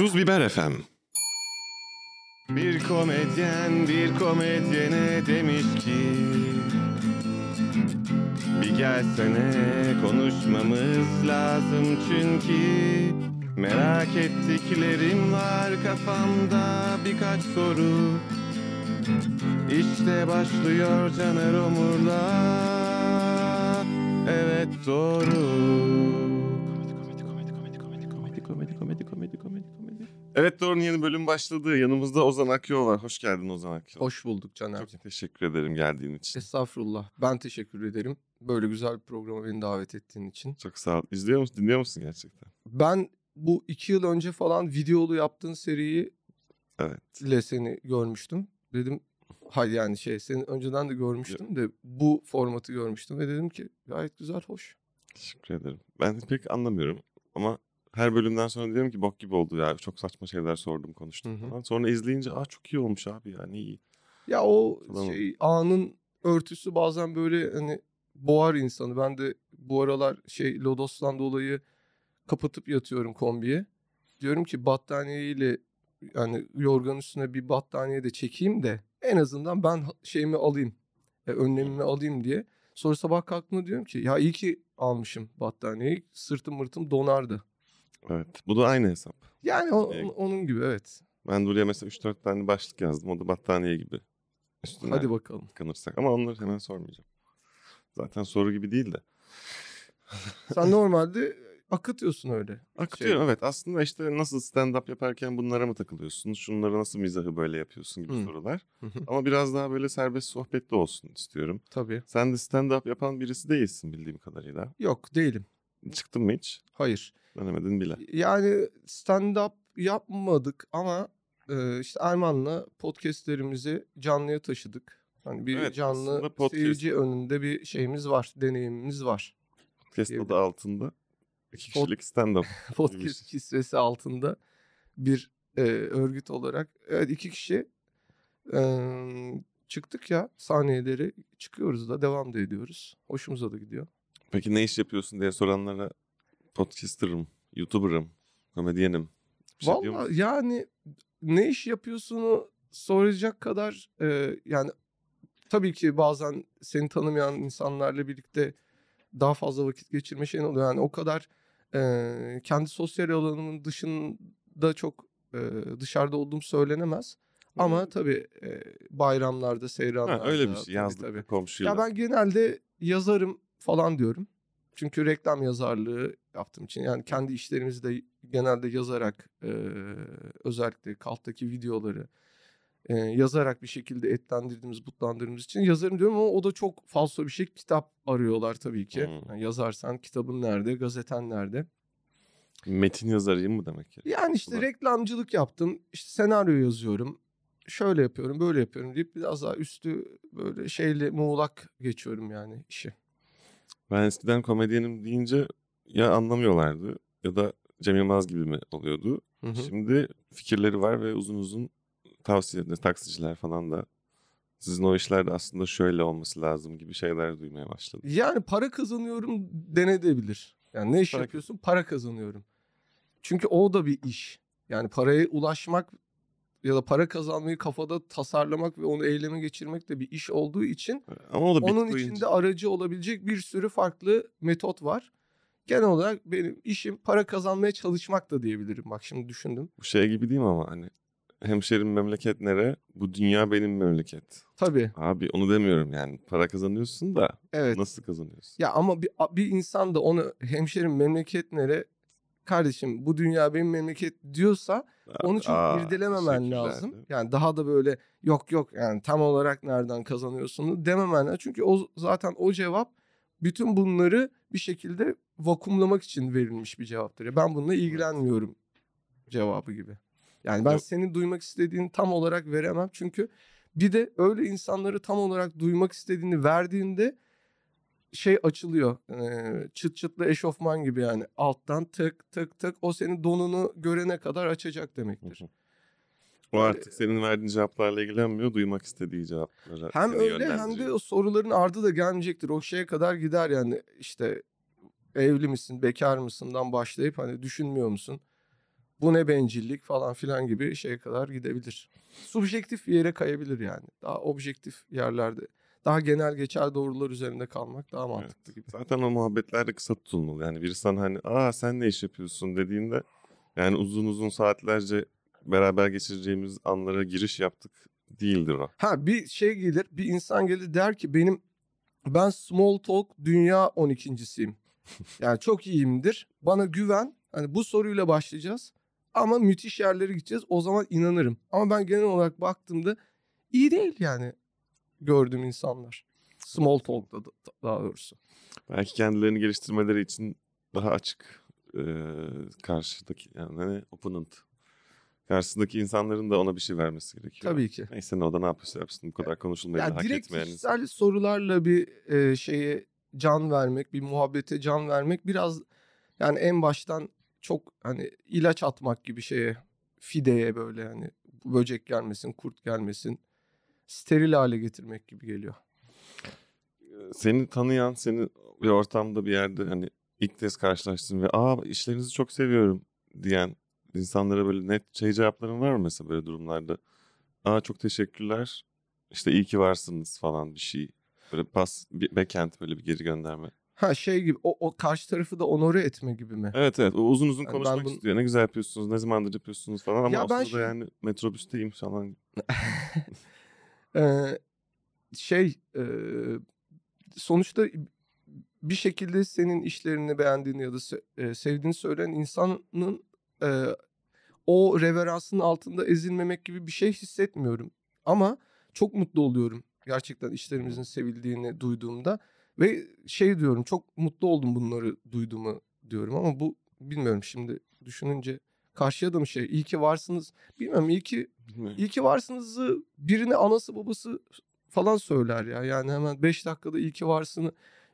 Tuz Biber FM. Bir komedyen bir komedyene demiş ki Bir gelsene konuşmamız lazım çünkü Merak ettiklerim var kafamda birkaç soru. İşte başlıyor Caner Omur'la Evet doğru Evet Doğru'nun yeni bölüm başladı. Yanımızda Ozan Akyol var. Hoş geldin Ozan Akyol. Hoş bulduk Caner'cim. Çok teşekkür ederim geldiğin için. Estağfurullah. Ben teşekkür ederim. Böyle güzel bir programa beni davet ettiğin için. Çok sağ ol. İzliyor musun, dinliyor musun gerçekten? Ben bu iki yıl önce falan videolu yaptığın seriyi Evet. ile seni görmüştüm. Dedim hayır yani şey seni önceden de görmüştüm de bu formatı görmüştüm ve dedim ki gayet güzel hoş. Teşekkür ederim. Ben pek anlamıyorum ama her bölümden sonra diyorum ki bok gibi oldu ya. Çok saçma şeyler sordum, konuştum Hı hı. falan. Sonra izleyince aa çok iyi olmuş abi ya ne iyi. Ya o Tamam. şey anın örtüsü bazen böyle hani boğar insanı. Ben de bu aralar şey Lodos'tan dolayı kapatıp yatıyorum kombiye. Diyorum ki battaniyeyle yani yorgan üstüne bir battaniye de çekeyim de en azından ben şeyimi alayım. E, önlemimi alayım diye. Sonra sabah kalktığımda diyorum ki ya iyi ki almışım battaniyeyi. Sırtım mırtım donardı. Evet. Bu da aynı hesap. Yani o- Evet. onun gibi evet. Ben buraya mesela 3-4 tane başlık yazdım. O da battaniye gibi. Üstüne Hadi bakalım. tıkanırsak. Ama onları hemen sormayacağım. Zaten soru gibi değil de. Sen normalde akıtıyorsun öyle. Akıtıyor Şey- evet. Aslında işte nasıl stand-up yaparken bunlara mı takılıyorsun? Şunlara nasıl mizahı böyle yapıyorsun gibi Hı. sorular. Ama biraz daha böyle serbest sohbetli olsun istiyorum. Tabii. Sen de stand-up yapan birisi değilsin bildiğim kadarıyla. Yok değilim. Çıktın mı hiç? Hayır. Denemedin bile. Yani stand-up yapmadık ama e, işte Erman'la podcastlerimizi canlıya taşıdık. Hani bir Evet, canlı podcast- seyirci önünde bir şeyimiz var, deneyimimiz var. Podcast adı altında. iki kişilik stand-up. Podcast kisvesi altında bir e, örgüt olarak. Evet iki kişi e, çıktık ya sahnelere çıkıyoruz da devam da ediyoruz. Hoşumuza da gidiyor. Peki ne iş yapıyorsun diye soranlara podcaster'ım, YouTuber'ım, komedyenim. Bir şey musun? yani ne iş yapıyorsunu soracak kadar e, yani tabii ki bazen seni tanımayan insanlarla birlikte daha fazla vakit geçirme şeyin oluyor. Yani o kadar e, kendi sosyal alanımın dışında çok e, dışarıda olduğum söylenemez. Ama tabii e, bayramlarda, seyranlarda. Ha, öyle bir tabii, şey yazdık tabii. komşuyla. Ya ben genelde yazarım falan diyorum. Çünkü reklam yazarlığı yaptığım için yani kendi işlerimizi de genelde yazarak e, özellikle kalttaki videoları e, yazarak bir şekilde etlendirdiğimiz, butlandırdığımız için yazarım diyorum ama o da çok falso bir şey. Kitap arıyorlar tabii ki. Hmm. Yani yazarsan kitabın nerede, gazeten nerede? Metin yazarıyım mı demek ki? Yani işte Ulan. reklamcılık yaptım. işte senaryo yazıyorum. Şöyle yapıyorum, böyle yapıyorum deyip biraz daha üstü böyle şeyle muğlak geçiyorum yani işi. Ben eskiden komedyenim deyince ya anlamıyorlardı ya da Cem Yılmaz gibi mi oluyordu. Hı hı. Şimdi fikirleri var ve uzun uzun tavsiyeler, taksiciler falan da sizin o işlerde aslında şöyle olması lazım gibi şeyler duymaya başladım. Yani para kazanıyorum denedebilir. Yani ne iş Para- yapıyorsun? Para kazanıyorum. Çünkü o da bir iş. Yani paraya ulaşmak ya da para kazanmayı kafada tasarlamak ve onu eyleme geçirmek de bir iş olduğu için Ama o da onun Bitcoin- içinde aracı olabilecek bir sürü farklı metot var. Genel olarak benim işim para kazanmaya çalışmak da diyebilirim. Bak şimdi düşündüm. Bu şey gibi değil mi ama hani hemşerim memleket nere? Bu dünya benim memleket. Tabii. Abi onu demiyorum yani. Para kazanıyorsun da Evet. nasıl kazanıyorsun? Ya ama bir, bir insan da onu hemşerim memleket nere? Kardeşim bu dünya benim memleket diyorsa Onu çok Aa, irdelememen teşekkürler. lazım. Yani daha da böyle yok yok yani tam olarak nereden kazanıyorsun dememen lazım. Çünkü o zaten o cevap bütün bunları bir şekilde vakumlamak için verilmiş bir cevaptır. Ya ben bununla ilgilenmiyorum cevabı gibi. Yani ben Yok. senin duymak istediğini tam olarak veremem. Çünkü bir de öyle insanları tam olarak duymak istediğini verdiğinde şey açılıyor. Çıt çıtlı eşofman gibi yani alttan tık tık tık o senin donunu görene kadar açacak demektir. O artık senin verdiğin cevaplarla ilgilenmiyor, duymak istediği cevaplara Hem öyle hem de o soruların ardı da gelmeyecektir. O şeye kadar gider yani işte evli misin, bekar mısından başlayıp hani düşünmüyor musun? bu ne bencillik falan filan gibi şeye kadar gidebilir. Subjektif bir yere kayabilir yani. Daha objektif yerlerde. Daha genel geçer doğrular üzerinde kalmak daha mantıklı gibi. Zaten o muhabbetler de kısa tutulmalı. Yani biri sana hani aa sen ne iş yapıyorsun dediğinde yani uzun uzun saatlerce beraber geçireceğimiz anlara giriş yaptık değildir o. Ha bir şey gelir bir insan gelir der ki benim ben small talk dünya 12.siyim. Yani çok iyiyimdir. Bana güven. Hani bu soruyla başlayacağız. Ama müthiş yerlere gideceğiz. O zaman inanırım. Ama ben genel olarak baktığımda iyi değil yani gördüğüm insanlar. Small talk'ta da- daha doğrusu. Belki kendilerini geliştirmeleri için daha açık e, karşıdaki yani ne opponent karşısındaki insanların da ona bir şey vermesi gerekiyor. Tabii ki. Neyse ne o da ne yapıyorsa yapsın bu kadar konuşulmayı Yani hak direkt etmeyen kişisel sorularla bir e, şeye can vermek, bir muhabbete can vermek biraz yani en baştan çok hani ilaç atmak gibi şeye fideye böyle hani böcek gelmesin, kurt gelmesin steril hale getirmek gibi geliyor. Seni tanıyan, seni bir ortamda bir yerde hani ilk kez karşılaştın ve aa işlerinizi çok seviyorum diyen insanlara böyle net şey cevapların var mı mesela böyle durumlarda? Aa çok teşekkürler. İşte iyi ki varsınız falan bir şey. Böyle pas, bir backhand böyle bir geri gönderme. Ha şey gibi o, o karşı tarafı da onore etme gibi mi? Evet evet o uzun uzun Yani konuşmak bunu- istiyor. Ne güzel yapıyorsunuz, ne zamandır yapıyorsunuz falan ama Ya sırada şey- yani metrobüsteyim falan. Ee, şey e, sonuçta bir şekilde senin işlerini beğendiğini ya da se- sevdiğini söyleyen insanın e, o reveransın altında ezilmemek gibi bir şey hissetmiyorum. Ama çok mutlu oluyorum gerçekten işlerimizin sevildiğini duyduğumda ve şey diyorum çok mutlu oldum bunları duyduğumu diyorum ama bu bilmiyorum şimdi düşününce mı şey iyi ki varsınız bilmiyorum iyi ki Bilmiyorum. İyi ki varsınızı birine anası babası falan söyler ya. Yani hemen 5 dakikada iyi ki varsını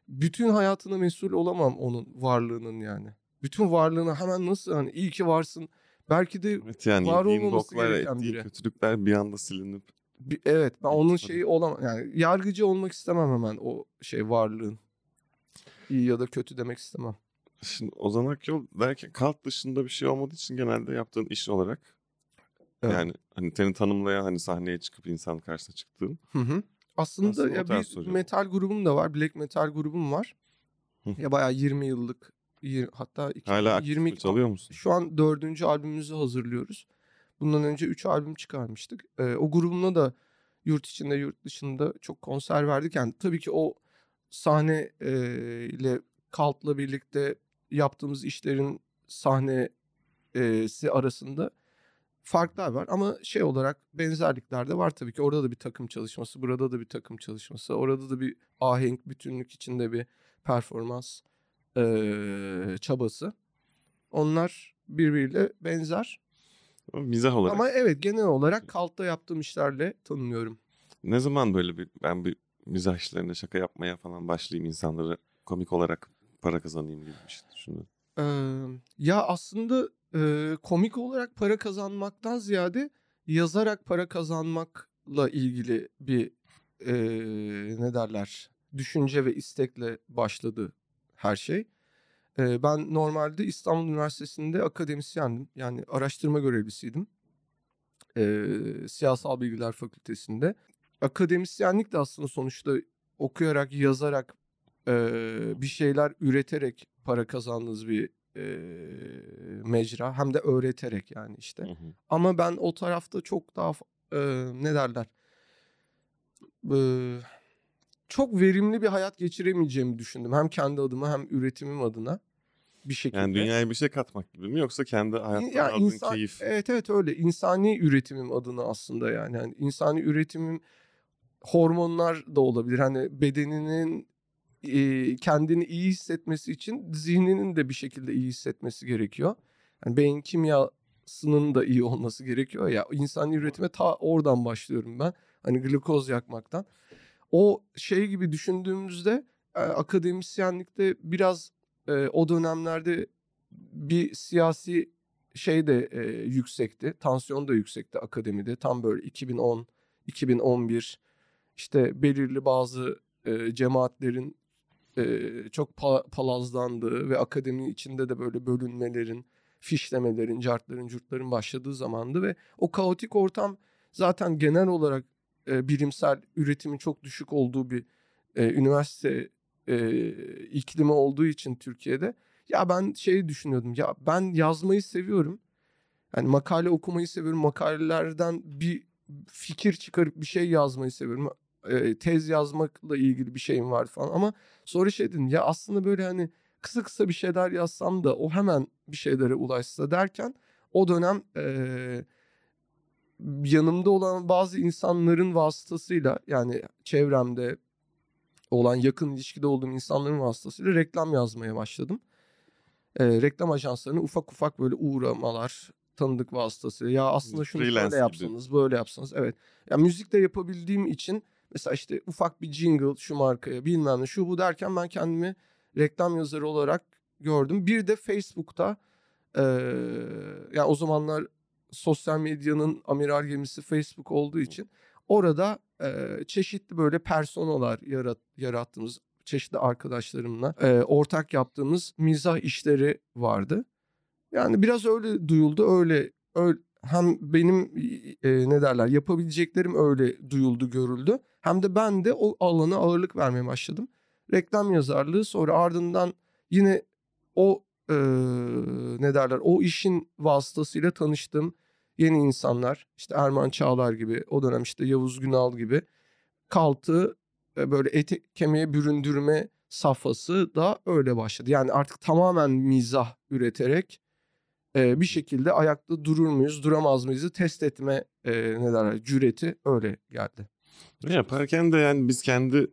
bütün hayatına mesul olamam onun varlığının yani. Bütün varlığına hemen nasıl hani iyi ki varsın. Belki de Evet yani var olmaması gereken biri. kötülükler bir anda silinip bir- evet ben onun şeyi olamam. Yani yargıcı olmak istemem hemen o şey varlığın. İyi ya da kötü demek istemem. Şimdi Ozan Akyol derken kalt dışında bir şey olmadığı için genelde yaptığın iş olarak Evet. yani hani seni tanımlayan hani sahneye çıkıp insan karşısına çıktığın Hı hı. Aslında, Aslında ya bir soracağım. metal grubum da var. Black metal grubum var. Hı. ya bayağı 20 yıllık hatta iki- hala aktif 20 mi çalıyor musun? Şu an dördüncü albümümüzü hazırlıyoruz. Bundan önce üç albüm çıkarmıştık. Ee, o grubumla da yurt içinde yurt dışında çok konser verdik. Yani tabii ki o sahne e, ile Kalt'la birlikte yaptığımız işlerin sahnesi arasında farklar var. Ama şey olarak benzerlikler de var tabii ki. Orada da bir takım çalışması, burada da bir takım çalışması. Orada da bir ahenk, bütünlük içinde bir performans e, çabası. Onlar birbiriyle benzer. Mizah olarak. Ama evet genel olarak Kalt'ta yaptığım işlerle tanınıyorum. Ne zaman böyle bir ben bir mizah işlerinde şaka yapmaya falan başlayayım insanlara komik olarak para kazanayım gibi bir şey düşündüm. Ee, ya aslında e, komik olarak para kazanmaktan ziyade yazarak para kazanmakla ilgili bir e, ne derler düşünce ve istekle başladı her şey. E, ben normalde İstanbul Üniversitesi'nde akademisyendim. Yani araştırma görevlisiydim. E, Siyasal Bilgiler Fakültesi'nde. Akademisyenlik de aslında sonuçta okuyarak, yazarak, e, bir şeyler üreterek para kazandığınız bir e, mecra. Hem de öğreterek yani işte. Hı hı. Ama ben o tarafta çok daha e, ne derler e, çok verimli bir hayat geçiremeyeceğimi düşündüm. Hem kendi adıma hem üretimim adına bir şekilde. Yani dünyaya bir şey katmak gibi mi yoksa kendi hayattan Ya aldığın insan- keyif? Evet evet öyle. İnsani üretimim adına aslında yani. yani insani üretimim hormonlar da olabilir. Hani bedeninin e, kendini iyi hissetmesi için zihninin de bir şekilde iyi hissetmesi gerekiyor. Yani beyin kimyasının da iyi olması gerekiyor ya. İnsani üretime ta oradan başlıyorum ben. Hani glukoz yakmaktan. O şey gibi düşündüğümüzde e, akademisyenlikte biraz e, o dönemlerde bir siyasi şey de e, yüksekti. Tansiyon da yüksekti akademide. Tam böyle 2010, 2011 işte belirli bazı e, cemaatlerin e, çok pa- palazlandığı ve akademi içinde de böyle bölünmelerin fişlemelerin, cartların, curtların başladığı zamandı ve o kaotik ortam zaten genel olarak e, bilimsel üretimin çok düşük olduğu bir e, üniversite e, iklimi olduğu için Türkiye'de ya ben şey düşünüyordum ya ben yazmayı seviyorum. Yani makale okumayı seviyorum. Makalelerden bir fikir çıkarıp bir şey yazmayı seviyorum. E, tez yazmakla ilgili bir şeyim var falan ama sonra şey dedim ya aslında böyle hani kısa kısa bir şeyler yazsam da o hemen bir şeylere ulaşsa derken o dönem e, yanımda olan bazı insanların vasıtasıyla yani çevremde olan yakın ilişkide olduğum insanların vasıtasıyla reklam yazmaya başladım. E, reklam ajanslarına ufak ufak böyle uğramalar, tanıdık vasıtası. Ya aslında şunu Freelance şöyle gibi. yapsanız, böyle yapsanız. Evet. Ya müzik de yapabildiğim için mesela işte ufak bir jingle şu markaya bilmem ne şu bu derken ben kendimi reklam yazarı olarak gördüm. Bir de Facebook'ta e, yani o zamanlar sosyal medyanın amiral gemisi Facebook olduğu için orada e, çeşitli böyle personalar yarat, yarattığımız çeşitli arkadaşlarımla e, ortak yaptığımız mizah işleri vardı. Yani biraz öyle duyuldu, öyle, öyle hem benim e, ne derler yapabileceklerim öyle duyuldu, görüldü. Hem de ben de o alana ağırlık vermeye başladım. Reklam yazarlığı sonra ardından yine o e, ne derler o işin vasıtasıyla tanıştığım yeni insanlar işte Erman Çağlar gibi o dönem işte Yavuz Günal gibi kaltı e, böyle ete kemiğe büründürme safhası da öyle başladı. Yani artık tamamen mizah üreterek e, bir şekilde ayakta durur muyuz, duramaz mıyızı test etme e, ne derler cüreti öyle geldi. Yaparken de yani biz kendi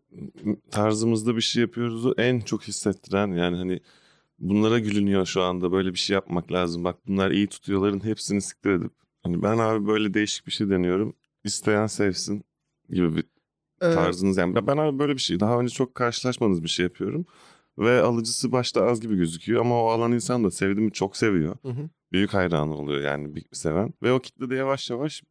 tarzımızda bir şey yapıyoruzu en çok hissettiren yani hani bunlara gülünüyor şu anda böyle bir şey yapmak lazım. Bak bunlar iyi tutuyorların hepsini siktir edip hani ben abi böyle değişik bir şey deniyorum. İsteyen sevsin gibi bir tarzınız yani. Ben abi böyle bir şey daha önce çok karşılaşmadığınız bir şey yapıyorum. Ve alıcısı başta az gibi gözüküyor ama o alan insan da sevdiğimi çok seviyor. Hı hı. Büyük hayranı oluyor yani bir seven. Ve o kitle de yavaş yavaş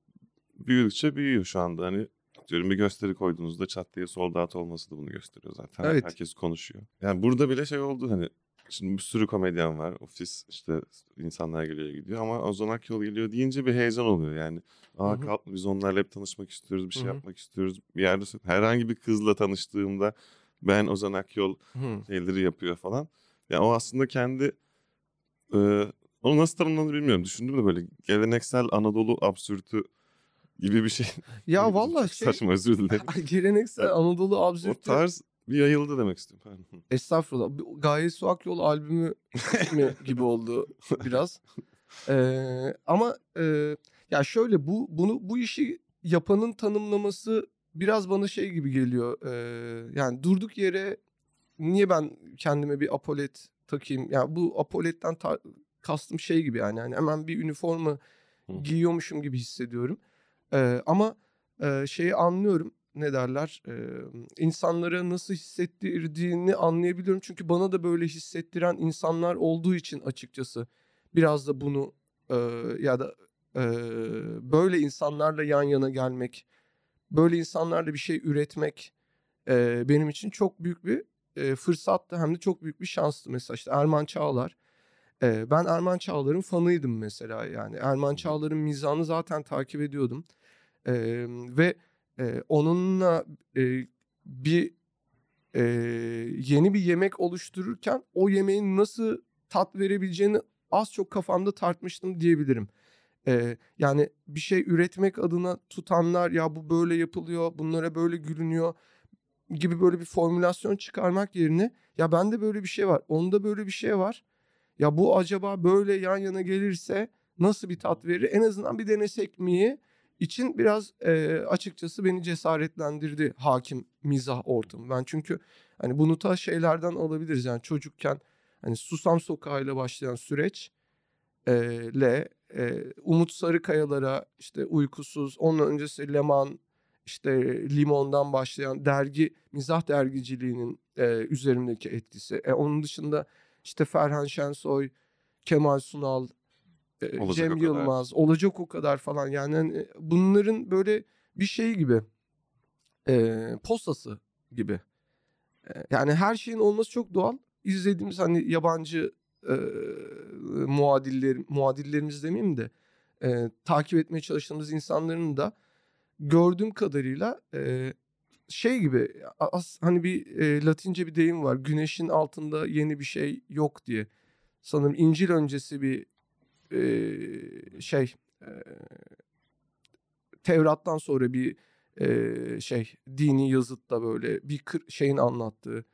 büyüdükçe büyüyor şu anda. Hani diyorum bir gösteri koyduğunuzda çat diye sold out olması da bunu gösteriyor zaten. Evet. Herkes konuşuyor. Yani burada bile şey oldu hani Şimdi bir sürü komedyen var. Ofis işte insanlar geliyor gidiyor ama Ozan Akyol geliyor deyince bir heyecan oluyor yani. Aa kalk biz onlarla hep tanışmak istiyoruz, bir şey Hı hı. yapmak istiyoruz. Bir yerde herhangi bir kızla tanıştığımda ben Ozan Akyol Hı. şeyleri yapıyor falan. Ya o aslında kendi e, onu nasıl tanımlanır bilmiyorum. Düşündüm de böyle geleneksel Anadolu absürtü gibi bir şey. Ya Çok vallahi şey saçma özür dilerim. geleneksel Anadolu o absürt tarz bir yayıldı demek istiyorum. Estağfurullah. Gaye Su Akyol albümü gibi oldu biraz. Ee, ama e, ya şöyle bu bunu bu işi yapanın tanımlaması biraz bana şey gibi geliyor. Ee, yani durduk yere niye ben kendime bir apolet takayım? Yani bu apoletten ta- kastım şey gibi yani. yani hemen bir üniforma Hı. giyiyormuşum gibi hissediyorum. Ee, ama e, şeyi anlıyorum ne derler e, insanlara nasıl hissettirdiğini anlayabiliyorum. Çünkü bana da böyle hissettiren insanlar olduğu için açıkçası biraz da bunu e, ya da e, böyle insanlarla yan yana gelmek, böyle insanlarla bir şey üretmek e, benim için çok büyük bir e, fırsattı hem de çok büyük bir şanstı. Mesela işte Erman Çağlar. E, ben Erman Çağlar'ın fanıydım mesela yani. Erman Çağlar'ın mizahını zaten takip ediyordum. E, ve e, onunla e, bir e, yeni bir yemek oluştururken o yemeğin nasıl tat verebileceğini az çok kafamda tartmıştım diyebilirim. E, yani bir şey üretmek adına tutanlar ya bu böyle yapılıyor, bunlara böyle gülünüyor gibi böyle bir formülasyon çıkarmak yerine ya bende böyle bir şey var, onda böyle bir şey var. Ya bu acaba böyle yan yana gelirse nasıl bir tat verir? En azından bir denesek miyi için biraz e, açıkçası beni cesaretlendirdi hakim mizah ortamı. Ben çünkü hani bunu ta şeylerden alabiliriz yani çocukken hani Susam Sokağı'yla başlayan süreç e, le e, Umut Sarıkayalara işte uykusuz ondan öncesi Leman işte Limon'dan başlayan dergi mizah dergiciliğinin e, üzerimdeki etkisi. E, onun dışında işte Ferhan Şensoy, Kemal Sunal, e, Olacak Cem o kadar. Yılmaz, olacak o kadar falan yani hani bunların böyle bir şey gibi e, postası gibi. E, yani her şeyin olması çok doğal. İzlediğimiz hani yabancı muadiller, muadillerimiz demeyeyim de e, takip etmeye çalıştığımız insanların da gördüğüm kadarıyla e, şey gibi as, hani bir e, Latince bir deyim var. Güneşin altında yeni bir şey yok diye. Sanırım İncil öncesi bir e, şey e, Tevrat'tan sonra bir e, şey dini yazıtta böyle bir kır, şeyin anlattığı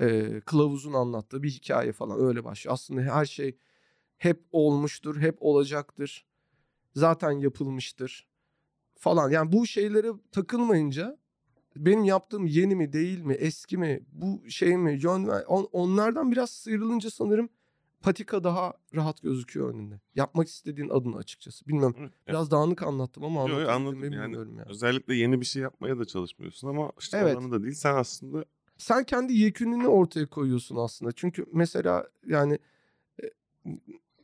e, kılavuzun anlattığı bir hikaye falan öyle başlıyor. Aslında her şey hep olmuştur, hep olacaktır. Zaten yapılmıştır falan. Yani bu şeylere takılmayınca benim yaptığım yeni mi değil mi eski mi bu şey mi yön on, onlardan biraz sıyrılınca sanırım patika daha rahat gözüküyor önünde. Yapmak istediğin adını açıkçası. Bilmem Evet. biraz dağınık anlattım ama Yo, yo, anladım. Yani bilmiyorum yani. Özellikle yeni bir şey yapmaya da çalışmıyorsun ama işte Evet. alanı da değil. Sen aslında sen kendi yekününü ortaya koyuyorsun aslında. Çünkü mesela yani e,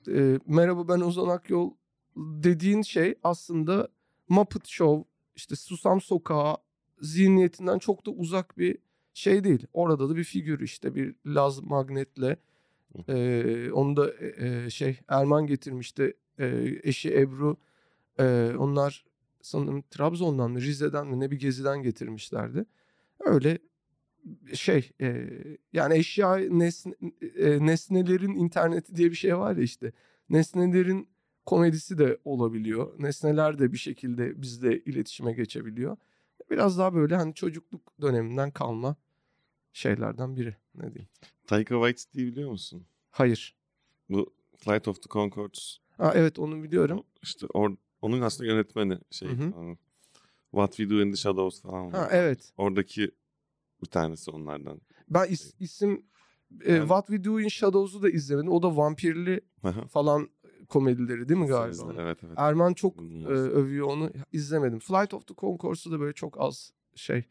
e, merhaba ben Ozan Akyol dediğin şey aslında Muppet Show işte Susam Sokağı zihniyetinden çok da uzak bir şey değil. Orada da bir figür işte bir Laz Magnet'le e, onu da e, e, şey Erman getirmişti e, eşi Ebru e, onlar sanırım Trabzon'dan mı Rize'den mi ne bir geziden getirmişlerdi. Öyle şey e, yani eşya nesne, e, nesnelerin interneti diye bir şey var ya işte nesnelerin komedisi de olabiliyor. Nesneler de bir şekilde bizle iletişime geçebiliyor. Biraz daha böyle hani çocukluk döneminden kalma şeylerden biri ne diyeyim. Taika Waititi'yi biliyor musun? Hayır. Bu Flight of the Conchords Ha, evet onu biliyorum. işte or, onun aslında yönetmeni şey Hı hı. What We Do in the Shadows falan Ha evet. Oradaki bir tanesi onlardan. Ben is- isim e, What We Do in Shadows'u da izlemedim. O da vampirli falan komedileri değil mi galiba? Evet evet. Erman çok e, övüyor onu. izlemedim. Flight of the Conchords'u da böyle çok az şey.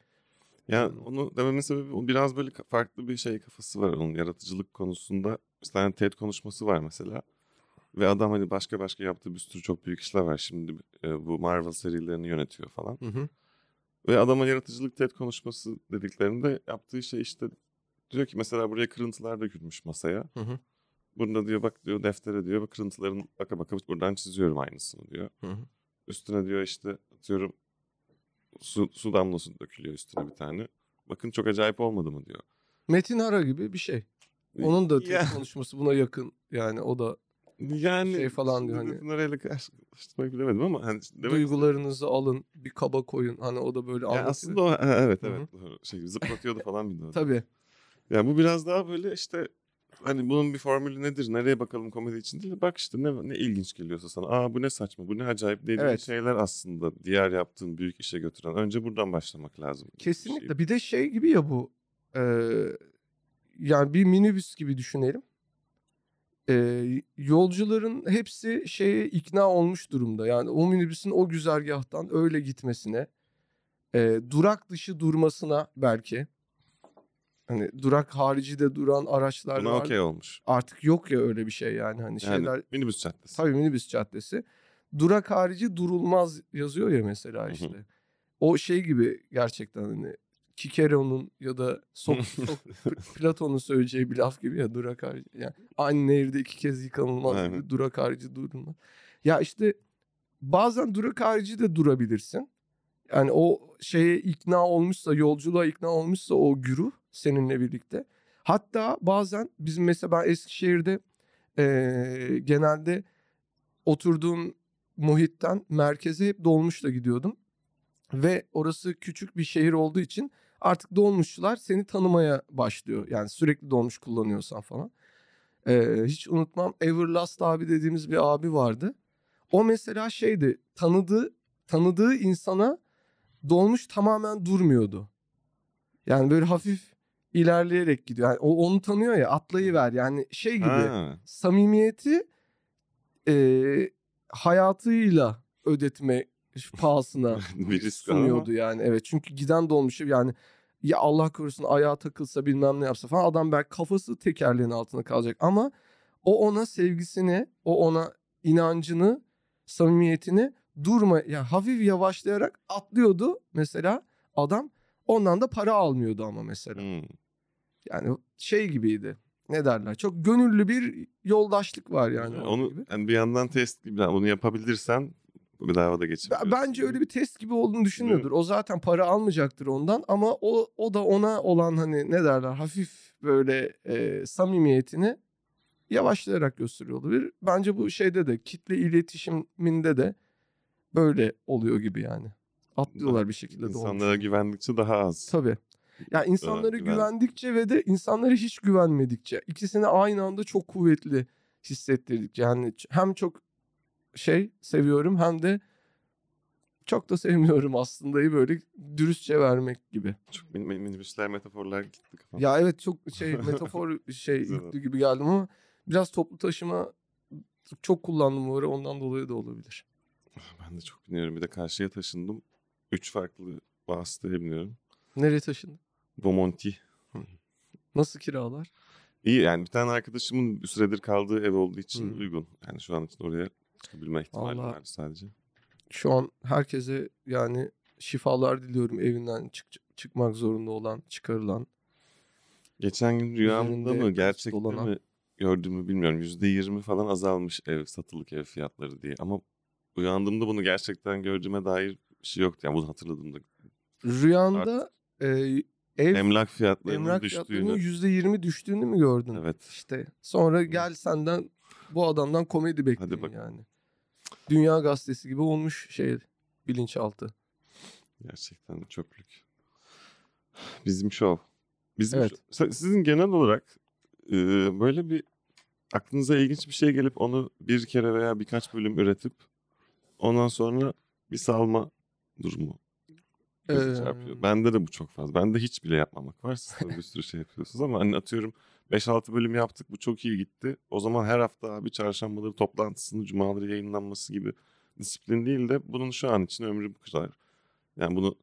Ya onu dememin sebebi o biraz böyle farklı bir şey kafası var onun yaratıcılık konusunda. Bir tane TED konuşması var mesela. Ve adam hani başka başka yaptığı bir sürü çok büyük işler var. Şimdi e, bu Marvel serilerini yönetiyor falan. Hı hı. Ve adama yaratıcılık TED konuşması dediklerinde yaptığı şey işte diyor ki mesela buraya kırıntılar dökülmüş masaya. Hı hı. Bunda diyor bak diyor deftere diyor bak kırıntıların baka baka buradan çiziyorum aynısını diyor. Hı hı. Üstüne diyor işte atıyorum su, su damlası dökülüyor üstüne bir tane. Bakın çok acayip olmadı mı diyor. Metin Ara gibi bir şey. Onun da Ya- konuşması buna yakın. Yani o da Yani Şey falan diyor hani. İle karşılaştırmayı bilemedim ama hani demek duygularınızı alın bir kaba koyun. Hani o da böyle ya anlatıyor. aslında o, evet evet doğru. şey zıplatıyordu falan bir de. Tabii. Ya bu biraz daha böyle işte hani bunun bir formülü nedir? Nereye bakalım komedi için değil. de Bak işte ne, ne ilginç geliyorsa sana. Aa bu ne saçma, bu ne acayip dediğin Evet. şeyler aslında diğer yaptığın büyük işe götüren. Önce buradan başlamak lazım. bir Kesinlikle. şeyi. Bir de şey gibi ya bu. e, yani bir minibüs gibi düşünelim. E, yolcuların hepsi şeye ikna olmuş durumda. Yani o minibüsün o güzergahtan öyle gitmesine, e, durak dışı durmasına belki. Hani durak harici de duran araçlar Buna var. okey olmuş. Artık yok ya öyle bir şey yani. Hani Yani şeyler minibüs caddesi. Tabii minibüs caddesi. Durak harici durulmaz yazıyor ya mesela hı. işte. O şey gibi gerçekten hani Kikero'nun ya da Sok, Sok- Platon'un söyleyeceği bir laf gibi ya durak harici. Yani aynı nehirde iki kez yıkanılmaz gibi Aynen. durak harici durulmaz. Ya işte bazen durak harici de durabilirsin. Yani o şeye ikna olmuşsa, yolculuğa ikna olmuşsa o güruh seninle birlikte. Hatta bazen bizim mesela ben Eskişehir'de eee, genelde oturduğum muhitten merkeze hep dolmuşla gidiyordum. Ve orası küçük bir şehir olduğu için artık dolmuşçular seni tanımaya başlıyor. Yani sürekli dolmuş kullanıyorsan falan. Ee, hiç unutmam Everlast abi dediğimiz bir abi vardı. O mesela şeydi tanıdığı tanıdığı insana dolmuş tamamen durmuyordu. Yani böyle hafif ilerleyerek gidiyor. Yani o onu tanıyor ya atlayıver yani şey gibi Ha, samimiyeti e, hayatıyla ödetme pahasına bir risk ama sunuyordu yani. Evet çünkü giden dolmuşu yani ya Allah korusun ayağa takılsa bilmem ne yapsa falan adam belki kafası tekerleğin altında kalacak ama o ona sevgisini, o ona inancını, samimiyetini durma ya hafif yavaşlayarak atlıyordu mesela adam ondan da para almıyordu ama mesela. Hmm. Yani şey gibiydi. ne derler? Çok gönüllü bir yoldaşlık var yani. orada Onu gibi. yani bir yandan test gibi yani bunu yapabilirsen bedava da geçebilirsin. Bence öyle bir test gibi olduğunu düşünüyordur. O zaten para almayacaktır ondan ama o o da ona olan hani ne derler hafif böyle e, samimiyetini yavaşlayarak gösteriyor olabilir. Bence bu şeyde de kitle iletişiminde de böyle oluyor gibi yani. Atlıyorlar bir şekilde İnsanlara doğmuş. güvendikçe daha az. Tabii. Ya insanlara güven- güvendikçe ve de insanlara hiç güvenmedikçe ikisini aynı anda çok kuvvetli hissettirdik. Yani hem çok şey seviyorum hem de çok da sevmiyorum aslında'yı böyle dürüstçe vermek gibi. Çok min- min- minibüsler metaforlar gitti kafam. Ya evet çok şey metafor şey yüklü gibi geldim ama biraz toplu taşıma çok kullandım bu ara ondan dolayı da olabilir. Ben de çok biniyorum. Bir de karşıya taşındım. Üç farklı vasıtaya biniyorum. Nereye taşındın? Bomonti. Nasıl kiralar? İyi yani bir tane arkadaşımın bir süredir kaldığı ev olduğu için Hmm. uygun. Yani şu an için oraya çıkabilme ihtimali Vallahi- var sadece. Şu an herkese yani şifalar diliyorum evinden çık- çıkmak zorunda olan, çıkarılan. Geçen gün rüyamda mı gerçekten dolanan. mi gördüğümü bilmiyorum. Yüzde yirmi falan azalmış ev satılık ev fiyatları diye. Ama uyandığımda bunu gerçekten gördüğüme dair bir şey yoktu. Yani bunu hatırladığımda Rüyanda e, ev emlak fiyatlarının emlak düştüğünü. fiyatlarının %20 düştüğünü mü gördün? Evet. İşte sonra gel senden bu adamdan komedi bakalım. yani. Dünya gazetesi gibi olmuş şey bilinçaltı. Gerçekten çöplük. Bizim şov. Bizim Evet. şov- Sizin genel olarak e, böyle bir aklınıza ilginç bir şey gelip onu bir kere veya birkaç bölüm üretip ondan sonra bir salma durumu Ee, çarpıyor. Bende de bu çok fazla. Bende hiç bile yapmamak var. Siz bir sürü şey yapıyorsunuz ama hani atıyorum 5-6 bölüm yaptık bu çok iyi gitti. O zaman her hafta abi çarşambaları toplantısını cumaları yayınlanması gibi disiplin değil de bunun şu an için ömrü bu kadar. Yani bunu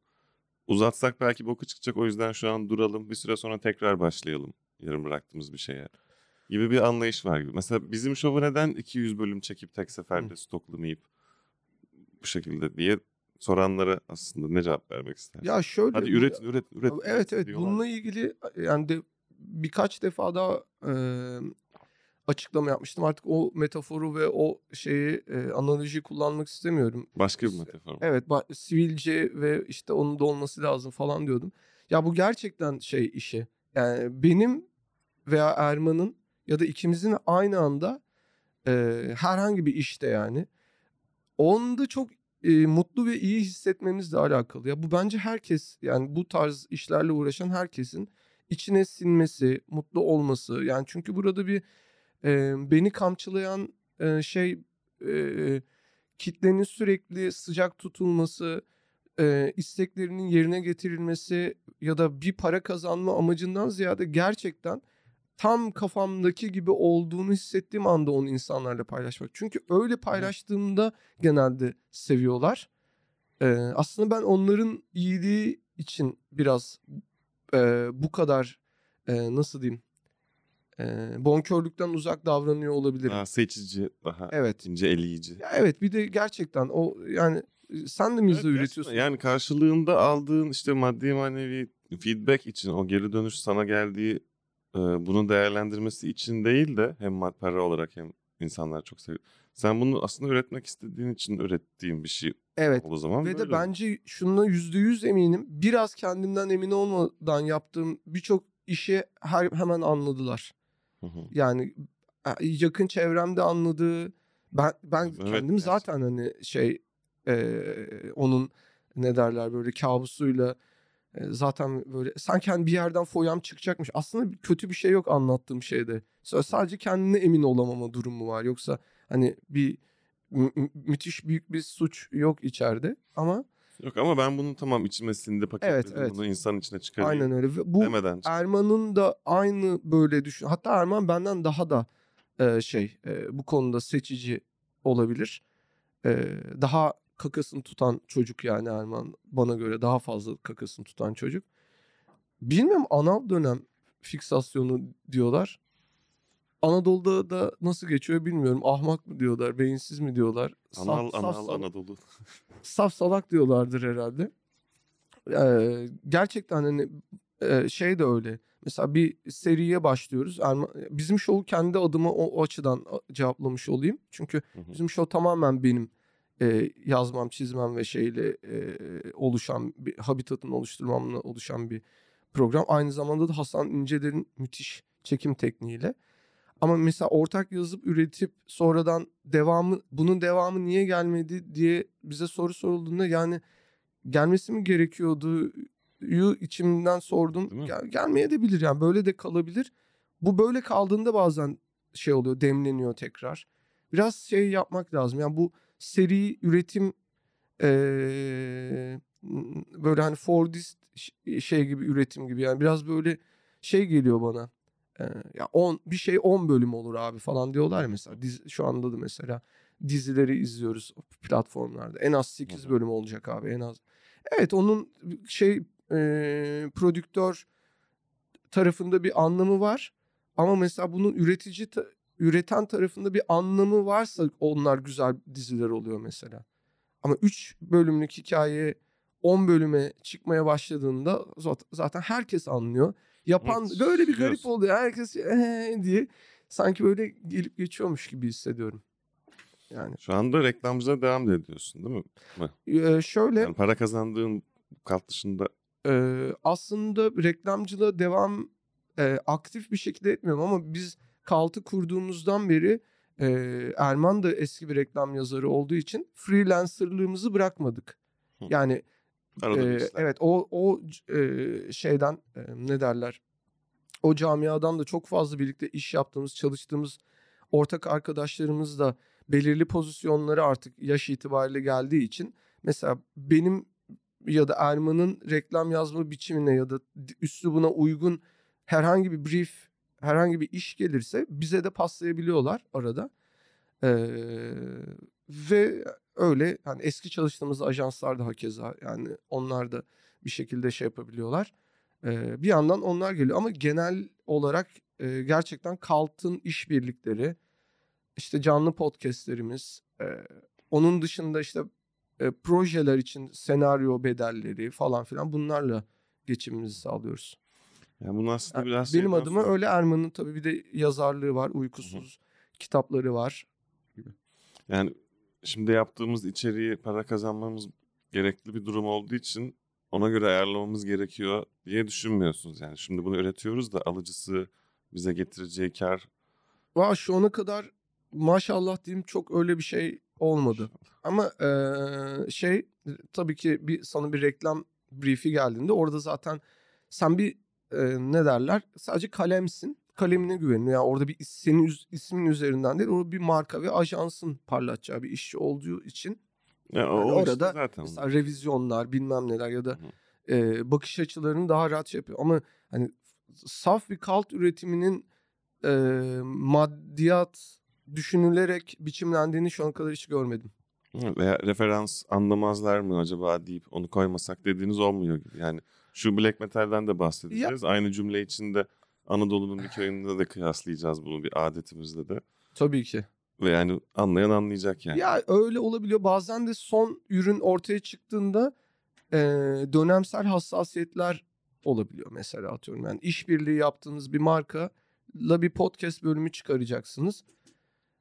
uzatsak belki boku çıkacak o yüzden şu an duralım bir süre sonra tekrar başlayalım yarım bıraktığımız bir şeye gibi bir anlayış var gibi. Mesela bizim şovu neden 200 bölüm çekip tek seferde stoklamayıp bu şekilde diye soranlara aslında ne cevap vermek ister? Ya şöyle Hadi bu- üret üret üret. Evet evet diyorlar. bununla ilgili yani de birkaç defa daha e, açıklama yapmıştım. Artık o metaforu ve o şeyi e, analoji kullanmak istemiyorum. Başka bir metafor. Evet ba- sivilce ve işte onun da olması lazım falan diyordum. Ya bu gerçekten şey işi. Yani benim veya Erman'ın ya da ikimizin aynı anda e, herhangi bir işte yani onda çok e, mutlu ve iyi hissetmemizle alakalı. Ya bu bence herkes yani bu tarz işlerle uğraşan herkesin içine sinmesi, mutlu olması. Yani çünkü burada bir e, beni kamçılayan e, şey e, kitlenin sürekli sıcak tutulması, e, isteklerinin yerine getirilmesi ya da bir para kazanma amacından ziyade gerçekten tam kafamdaki gibi olduğunu hissettiğim anda onu insanlarla paylaşmak. Çünkü öyle paylaştığımda genelde seviyorlar. E, aslında ben onların iyiliği için biraz e, bu kadar e, nasıl diyeyim e, bonkörlükten uzak davranıyor olabilirim. Daha seçici, daha Evet. ince eleyici. Ya evet bir de gerçekten o yani sen de mizah Evet, üretiyorsun. Yani karşılığında aldığın işte maddi manevi feedback için o geri dönüş sana geldiği e, bunu değerlendirmesi için değil de hem para olarak hem insanlar çok seviyor. Sen bunu aslında üretmek istediğin için ürettiğin bir şey Evet. o zaman Ve böyle. de bence şununla yüzde yüz eminim. Biraz kendimden emin olmadan yaptığım birçok işi her, hemen anladılar. Hı hı. Yani yakın çevremde anladı. Ben ben Evet, kendim gerçekten. zaten hani şey e, onun ne derler böyle kabusuyla e, zaten böyle sanki hani bir yerden foyam çıkacakmış. Aslında kötü bir şey yok anlattığım şeyde. Sadece kendine emin olamama durumu var. Yoksa hani bir mü- mü- müthiş büyük bir suç yok içeride ama Yok ama ben bunu tamam içime sindi paketledim evet. bunu insan içine çıkarayım aynen öyle. Ve bu demeden Erman'ın da aynı böyle düşün. Hatta Erman benden daha da e, şey e, bu konuda seçici olabilir. E, daha kakasını tutan çocuk yani Erman bana göre daha fazla kakasını tutan çocuk. Bilmiyorum anal dönem fiksasyonu diyorlar. Anadolu'da da nasıl geçiyor bilmiyorum. Ahmak mı diyorlar, beyinsiz mi diyorlar. Saf- Anal saf anal salak- Anadolu. saf salak diyorlardır herhalde. Ee, gerçekten hani şey de öyle. Mesela bir seriye başlıyoruz. Bizim şovu kendi adıma o, o açıdan cevaplamış olayım. Çünkü Hı hı. bizim şov tamamen benim e, yazmam, çizmem ve şeyle e, oluşan bir habitatın oluşturmamla oluşan bir program. Aynı zamanda da Hasan İnceler'in müthiş çekim tekniğiyle. Ama mesela ortak yazıp üretip sonradan devamı bunun devamı niye gelmedi diye bize soru sorulduğunda yani gelmesi mi gerekiyordu yu içimden sordum. Gel, gelmeye de bilir yani böyle de kalabilir. Bu böyle kaldığında bazen şey oluyor demleniyor tekrar. Biraz şey yapmak lazım. Yani bu seri üretim eee, böyle hani Fordist şey gibi üretim gibi yani biraz böyle şey geliyor bana. Eee, ya 10 bir şey 10 bölüm olur abi falan diyorlar ya mesela. Dizi, şu anda da mesela dizileri izliyoruz platformlarda. En az 8 Hı hı. bölüm olacak abi en az. Evet onun şey eee prodüktör tarafında bir anlamı var. Ama mesela bunun üretici ta- üreten tarafında bir anlamı varsa onlar güzel diziler oluyor mesela. Ama 3 bölümlük hikaye 10 bölüme çıkmaya başladığında zat- zaten herkes anlıyor. Yapan Evet, böyle bir garip oluyor. Herkes "Ee" diye sanki böyle gelip geçiyormuş gibi hissediyorum. Yani Şu anda reklamcılığa devam ediyorsun değil mi? Ee, şöyle Yani para kazandığın kalt dışında Ee, aslında reklamcılığa devam e, aktif bir şekilde etmiyorum ama biz Kalt'ı kurduğumuzdan beri e, Erman da eski bir reklam yazarı olduğu için freelancerlığımızı bırakmadık. Hı. Yani arada e, işler. evet o o e, şeyden e, ne derler? O camiadan da çok fazla birlikte iş yaptığımız, çalıştığımız ortak arkadaşlarımız da belirli pozisyonları artık yaş itibariyle geldiği için mesela benim ya da Erman'ın reklam yazma biçimine ya da üslubuna uygun herhangi bir brief, herhangi bir iş gelirse bize de paslayabiliyorlar arada. Ee, ve öyle hani eski çalıştığımız ajanslar da hakeza yani onlar da bir şekilde şey yapabiliyorlar. Ee, bir yandan onlar geliyor ama genel olarak e, gerçekten Kalt'ın işbirlikleri, işte canlı podcastlerimiz, e, onun dışında işte e, projeler için senaryo bedelleri falan filan bunlarla geçimimizi sağlıyoruz. Yani bunu aslında Yani biraz benim adıma sonra- öyle Erman'ın tabii bir de yazarlığı var, uykusuz kitapları var. Yani şimdi yaptığımız içeriği para kazanmamız gerekli bir durum olduğu için ona göre ayarlamamız gerekiyor diye düşünmüyorsunuz. Yani şimdi bunu üretiyoruz da alıcısı bize getireceği kar Valla şu ana kadar maşallah diyeyim çok öyle bir şey olmadı. Ama eee, şey tabii ki bir sana bir reklam briefi geldiğinde orada zaten sen bir eee, ne derler sadece kalemsin. Kalemine güveniyor. Yani orada bir senin ismin üzerinden değil orada bir marka ve ajansın parlatacağı bir işçi olduğu için ya Yani o işte orada zaten mesela revizyonlar bilmem neler ya da Hı. eee, bakış açılarını daha rahat şey yapıyor. Ama hani saf bir kalt üretiminin eee, maddiyat düşünülerek biçimlendiğini şu ana kadar hiç görmedim. Veya referans anlamazlar mı acaba deyip onu koymasak dediğiniz olmuyor gibi. Yani şu black metal'den de bahsedeceğiz. Aynı cümle içinde Anadolu'nun bir köyünde de kıyaslayacağız bunu bir adetimizde de. Tabii ki. Ve yani anlayan anlayacak yani. Ya öyle olabiliyor. Bazen de son ürün ortaya çıktığında eee, dönemsel hassasiyetler olabiliyor mesela atıyorum. Yani işbirliği yaptığınız bir marka la bir podcast bölümü çıkaracaksınız.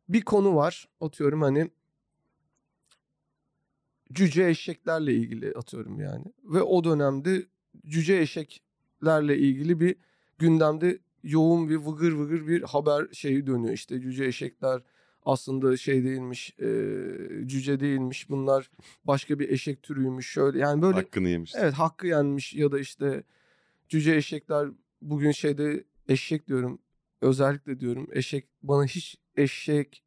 Bir konu var atıyorum hani cüce eşeklerle ilgili atıyorum yani. Ve o dönemde cüce eşeklerle ilgili bir gündemde yoğun bir vıgır vıgır bir haber şeyi dönüyor. İşte cüce eşekler aslında şey değilmiş, e, cüce değilmiş. Bunlar başka bir eşek türüymüş. Şöyle yani böyle Hakkını yemiş. evet hakkı yenmiş ya da işte cüce eşekler bugün şeyde eşek diyorum. Özellikle diyorum eşek bana hiç eşek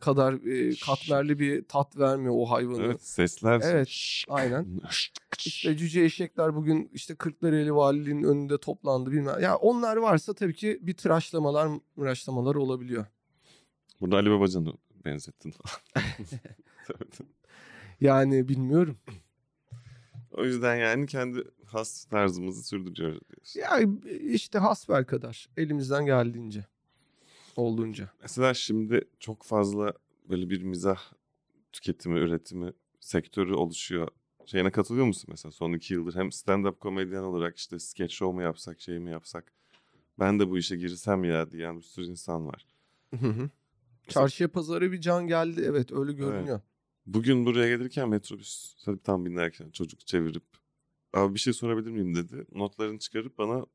kadar e, katmerli bir tat vermiyor o hayvanı. Evet sesler. Evet, aynen. İşte cüce eşekler bugün işte Kırklareli Valiliğinin önünde toplandı bilmem. Ya onlar varsa tabii ki bir tıraşlamalar, mıraşlamalar olabiliyor. Burada Ali Babacan'ı benzettin. Yani bilmiyorum. o yüzden yani kendi has tarzımızı sürdürüyoruz diyorsun. Ya işte hasbel kadar elimizden geldiğince olduğunca. Mesela şimdi çok fazla böyle bir mizah tüketimi, üretimi sektörü oluşuyor. Şeyine katılıyor musun mesela son iki yıldır? Hem stand-up komedyen olarak işte sketch show mu yapsak, şey mi yapsak? ben de bu işe girsem ya diyen bir sürü insan var. Hı hı. Çarşıya pazara bir can geldi. Evet öyle görünüyor. Bugün buraya gelirken metrobüs tam binerken çocuk çevirip abi bir şey sorabilir miyim dedi. Notlarını çıkarıp bana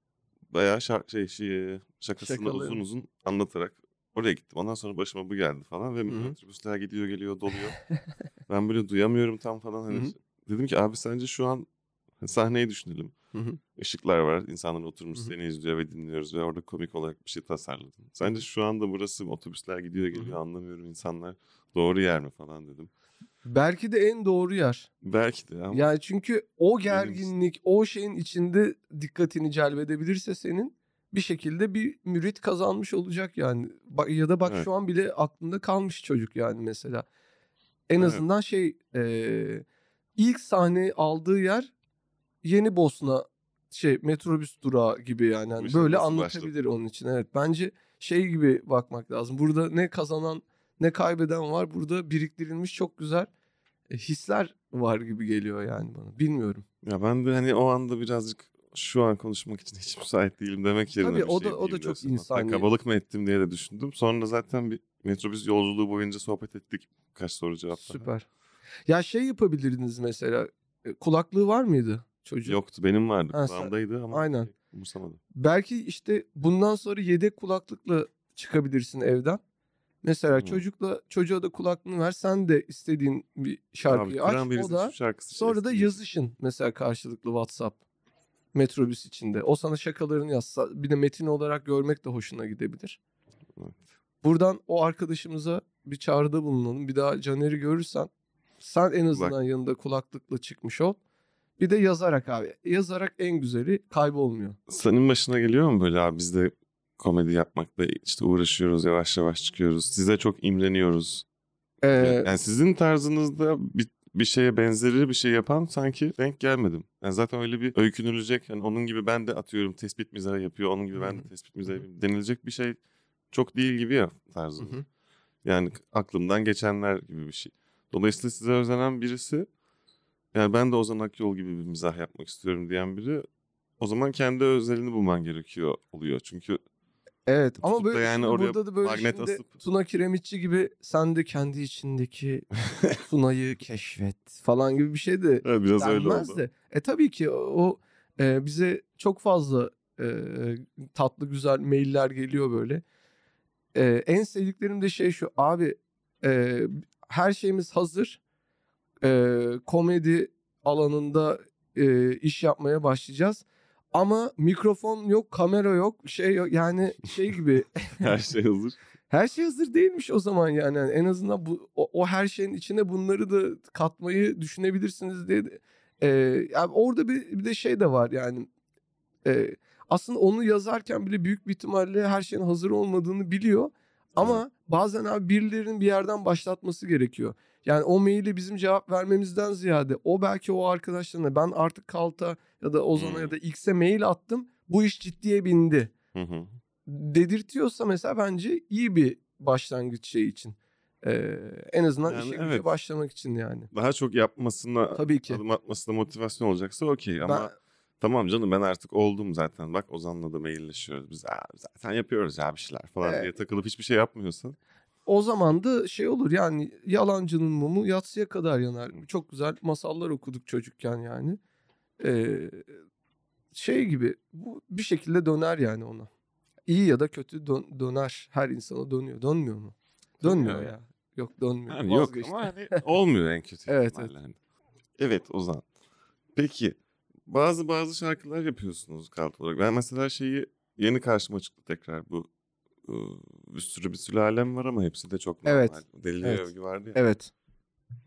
bayağı şark, şey, şey, şakasını Şakalarını. uzun uzun anlatarak oraya gittim. Ondan sonra başıma bu geldi falan ve hı. metrobüsler gidiyor geliyor doluyor. ben böyle duyamıyorum tam falan. Hani dedim ki abi sence şu an sahneyi düşünelim. Hı hı. Işıklar var. insanlar oturmuş Hı hı. seni izliyor ve dinliyoruz ve orada komik olarak bir şey tasarladın. Sence şu anda burası otobüsler gidiyor geliyor anlamıyorum insanlar. Doğru yer mi falan dedim. Belki de en doğru yer. Belki de ama Yani çünkü o gerginlik, o şeyin içinde dikkatini celbedebilirse senin bir şekilde bir mürit kazanmış olacak yani. Ya da bak Evet. şu an bile aklında kalmış çocuk yani mesela. En Evet. azından şey eee, ilk sahne aldığı yer Yeni Bosna şey metrobüs durağı gibi yani. İşe böyle anlatabilir onun için. Evet. Bence şey gibi bakmak lazım. Burada ne kazanan ne kaybeden var. Burada biriktirilmiş çok güzel e, hisler var gibi geliyor yani bana. Bilmiyorum. ya ben de hani o anda birazcık şu an konuşmak için hiç müsait değilim demek yerine Tabii bir o şey da- o da çok diyorsun. Hatta insani. kabalık mı ettim diye de düşündüm. Sonra zaten bir metrobüs yolculuğu boyunca sohbet ettik. Kaç soru cevap. Süper. Ya şey yapabilirdiniz mesela. e, Kulaklığı var mıydı çocuğun? Yoktu benim vardı Ha, kulağımdaydı ama Aynen. şey, umursamadım. Belki işte bundan sonra yedek kulaklıkla çıkabilirsin evden. Mesela Hmm. çocukla çocuğa da kulaklığını ver. Sen de istediğin bir şarkıyı Abi, aç. O da şarkısı sonra da yazışın mesela karşılıklı WhatsApp metrobüs içinde. O sana şakalarını yazsa bir de metin olarak görmek de hoşuna gidebilir. Evet. Buradan o arkadaşımıza bir çağrıda bulunalım. Bir daha Caner'i görürsen sen en azından yanında kulaklıkla çıkmış ol. Bir de yazarak abi. Yazarak en güzeli kaybolmuyor. Senin başına geliyor mu böyle abi biz de komedi yapmakla işte uğraşıyoruz yavaş yavaş çıkıyoruz. Size çok imreniyoruz. Ee, Yani sizin tarzınızda bir, bir şeye benzeri bir şey yapan sanki denk gelmedim. Yani zaten öyle bir öykünülecek. Yani onun gibi ben de atıyorum tespit mizahı yapıyor. Onun gibi ben de tespit mizahı yapıyorum. Denilecek bir şey çok değil gibi ya hı tarzınız. hı. Yani aklımdan geçenler gibi bir şey. Dolayısıyla size özenen birisi yani ben de Ozan Akyol gibi bir mizah yapmak istiyorum diyen biri o zaman kendi özelini bulman gerekiyor oluyor. Çünkü Evet ama Tutup böyle yani oraya burada da böyle magnet şimdi asıp- Tuna Kiremitçi gibi sen de kendi içindeki Tuna'yı keşfet falan gibi bir şey de evet, biraz öyle oldu. de. E tabii ki o, o, e, bize çok fazla e, tatlı güzel mailler geliyor böyle. E, en sevdiklerim de şey şu abi e, her şeyimiz hazır. E, komedi alanında e, iş yapmaya başlayacağız. Ama mikrofon yok, kamera yok, şey yok. Yani şey gibi Her şey hazır. her şey hazır değilmiş o zaman yani. Yani en azından bu o, o her şeyin içine bunları da katmayı düşünebilirsiniz diye. de- Ee, yani orada bir, bir de şey de var yani. Ee, aslında onu yazarken bile büyük bir ihtimalle her şeyin hazır olmadığını biliyor. Ama bazen abi birilerinin bir yerden başlatması gerekiyor. Yani o maili bizim cevap vermemizden ziyade o belki o arkadaşlarına ben artık Kalt'a ya da Ozan'a Hmm. ya da X'e mail attım. Bu iş ciddiye bindi Hı hı. dedirtiyorsa mesela bence iyi bir başlangıç şey için. Ee, en azından Yani işe evet. başlamak için yani. Daha çok yapmasına Tabii ki. adım atmasına motivasyon olacaksa okey ama tamam canım ben artık oldum zaten. Bak Ozan'la da mailleşiyoruz. Biz "Aa, zaten yapıyoruz ya bir şeyler falan Evet. diye takılıp hiçbir şey yapmıyorsan. o zaman da şey olur yani yalancının mumu yatsıya kadar yanar. Çok güzel masallar okuduk çocukken yani. Ee, şey gibi bu bir şekilde döner yani ona. İyi ya da kötü dön- döner. Her insana dönüyor. Dönmüyor mu? Dönmüyor Dönüyor. ya. Yok dönmüyor. Yani yok Vazgeçtim. ama hani olmuyor en kötü Evet, ihtimalle hani. Evet Ozan. Peki bazı bazı şarkılar yapıyorsunuz kalt olarak. Ben mesela şeyi yeni karşıma çıktı tekrar bu bir sürü bir sülalem var ama hepsi de çok normal. Evet. Deli Evet. övgü vardı ya. Evet.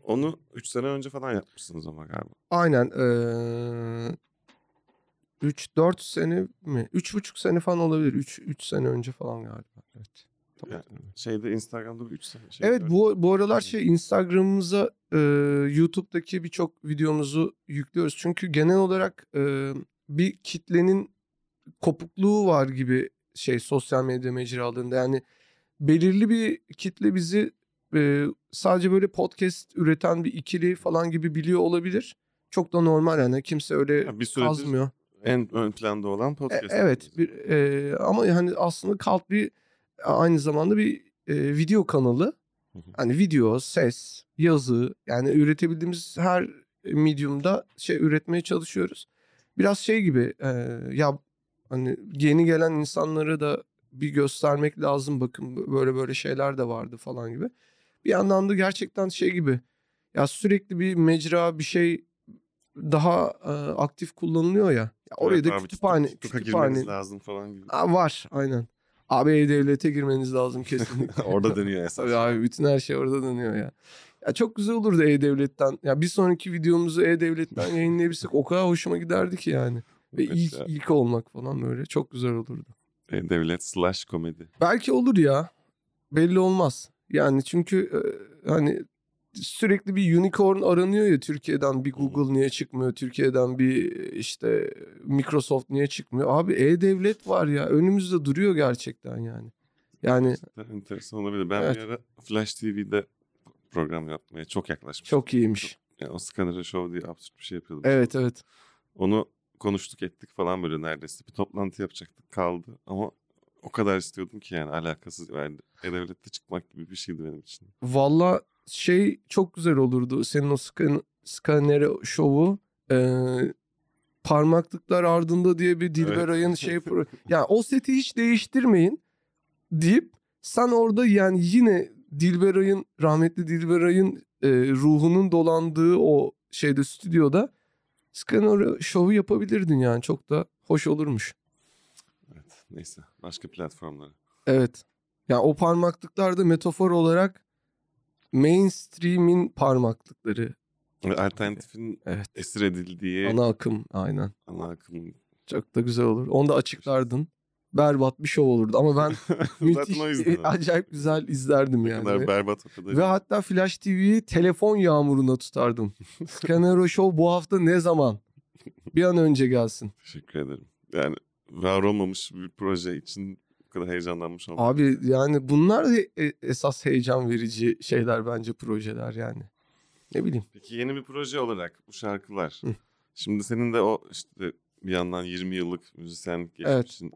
Onu 3 sene önce falan yapmışsınız ama galiba. Aynen. Eee 3-4 sene mi? 3,5 sene falan olabilir. 3 3 sene önce falan galiba. Evet. Yani şeyde Instagram'da bir 3 sene şey Evet bu bu aralar şey Instagram'ımıza eee, YouTube'daki birçok videomuzu yüklüyoruz. Çünkü genel olarak eee, bir kitlenin kopukluğu var gibi şey sosyal medya mecralarında. Yani belirli bir kitle bizi eee, sadece böyle podcast üreten bir ikili falan gibi biliyor olabilir. Çok da normal yani kimse öyle Ya bir kazmıyor. En ön planda olan E, podcast. evet bir e, ama hani aslında Kalt bir aynı zamanda bir e, video kanalı. Hani video, ses, yazı yani üretebildiğimiz her medium'da şey üretmeye çalışıyoruz. Biraz şey gibi e, ya hani yeni gelen insanlara da bir göstermek lazım bakın böyle böyle şeyler de vardı falan gibi. Bir yandan da gerçekten şey gibi ya sürekli bir mecra bir şey daha e, aktif kullanılıyor ya. ya oraya Evet da abi, kütüphane, kütüphane lazım falan gibi. Aa, var aynen. Abi E-Devlet'e girmeniz lazım kesinlikle. Orada dönüyor esas. Tabii abi bütün her şey orada dönüyor ya. Ya çok güzel olurdu E-Devlet'ten. Ya bir sonraki videomuzu E-Devlet'ten yayınlayabilsek o kadar hoşuma giderdi ki yani. Ve Evet ilk, ya. ilk olmak falan böyle çok güzel olurdu. E, devlet slash komedi. Belki olur ya. Belli olmaz. Yani çünkü e, hani sürekli bir unicorn aranıyor ya Türkiye'den bir Google niye çıkmıyor? Türkiye'den bir işte Microsoft niye çıkmıyor? Abi E-Devlet var ya önümüzde duruyor gerçekten yani. Yani Enteresan olabilir. Ben Evet. bir ara Flash TV'de program yapmaya çok yaklaşmıştım. çok iyiymiş. Yani o Scanner Show diye absürt bir şey yapıyordum. Evet evet. Onu konuştuk ettik falan böyle neredeyse. Bir toplantı yapacaktık kaldı ama o kadar istiyordum ki yani alakasız yani E-Devlet'te çıkmak gibi bir şeydi benim için. Valla şey çok güzel olurdu. Senin o skan skanere şovu. e, parmaklıklar ardında diye bir Dilber Evet. Şey yani o seti hiç değiştirmeyin deyip sen orada yani yine Dilber Ay'ın rahmetli Dilber Ay'ın e, ruhunun dolandığı o şeyde stüdyoda skanner şovu yapabilirdin yani çok da hoş olurmuş. Neyse başka platformlara. Evet. Yani o parmaklıklar da metafor olarak mainstream'in parmaklıkları. Alternatifin Evet. esir edildiği Ana akım aynen. ana akım. Çok da güzel olur. Onu da açıklardın. Berbat bir şov olurdu ama ben müthiş, acayip güzel izlerdim Ne yani. kadar berbat o kadar. ve hatta Flash TV'yi telefon yağmuruna tutardım. Scanero Show bu hafta ne zaman? Bir an önce gelsin. Teşekkür ederim. Yani var olmamış bir proje için bu kadar heyecanlanmış olmak. Abi yani bunlar da e- esas heyecan verici şeyler bence projeler yani. Ne bileyim. Peki yeni bir proje olarak bu şarkılar. Hı. Şimdi senin de o işte bir yandan 20 yıllık müzisyenlik Evet. geçmişsin.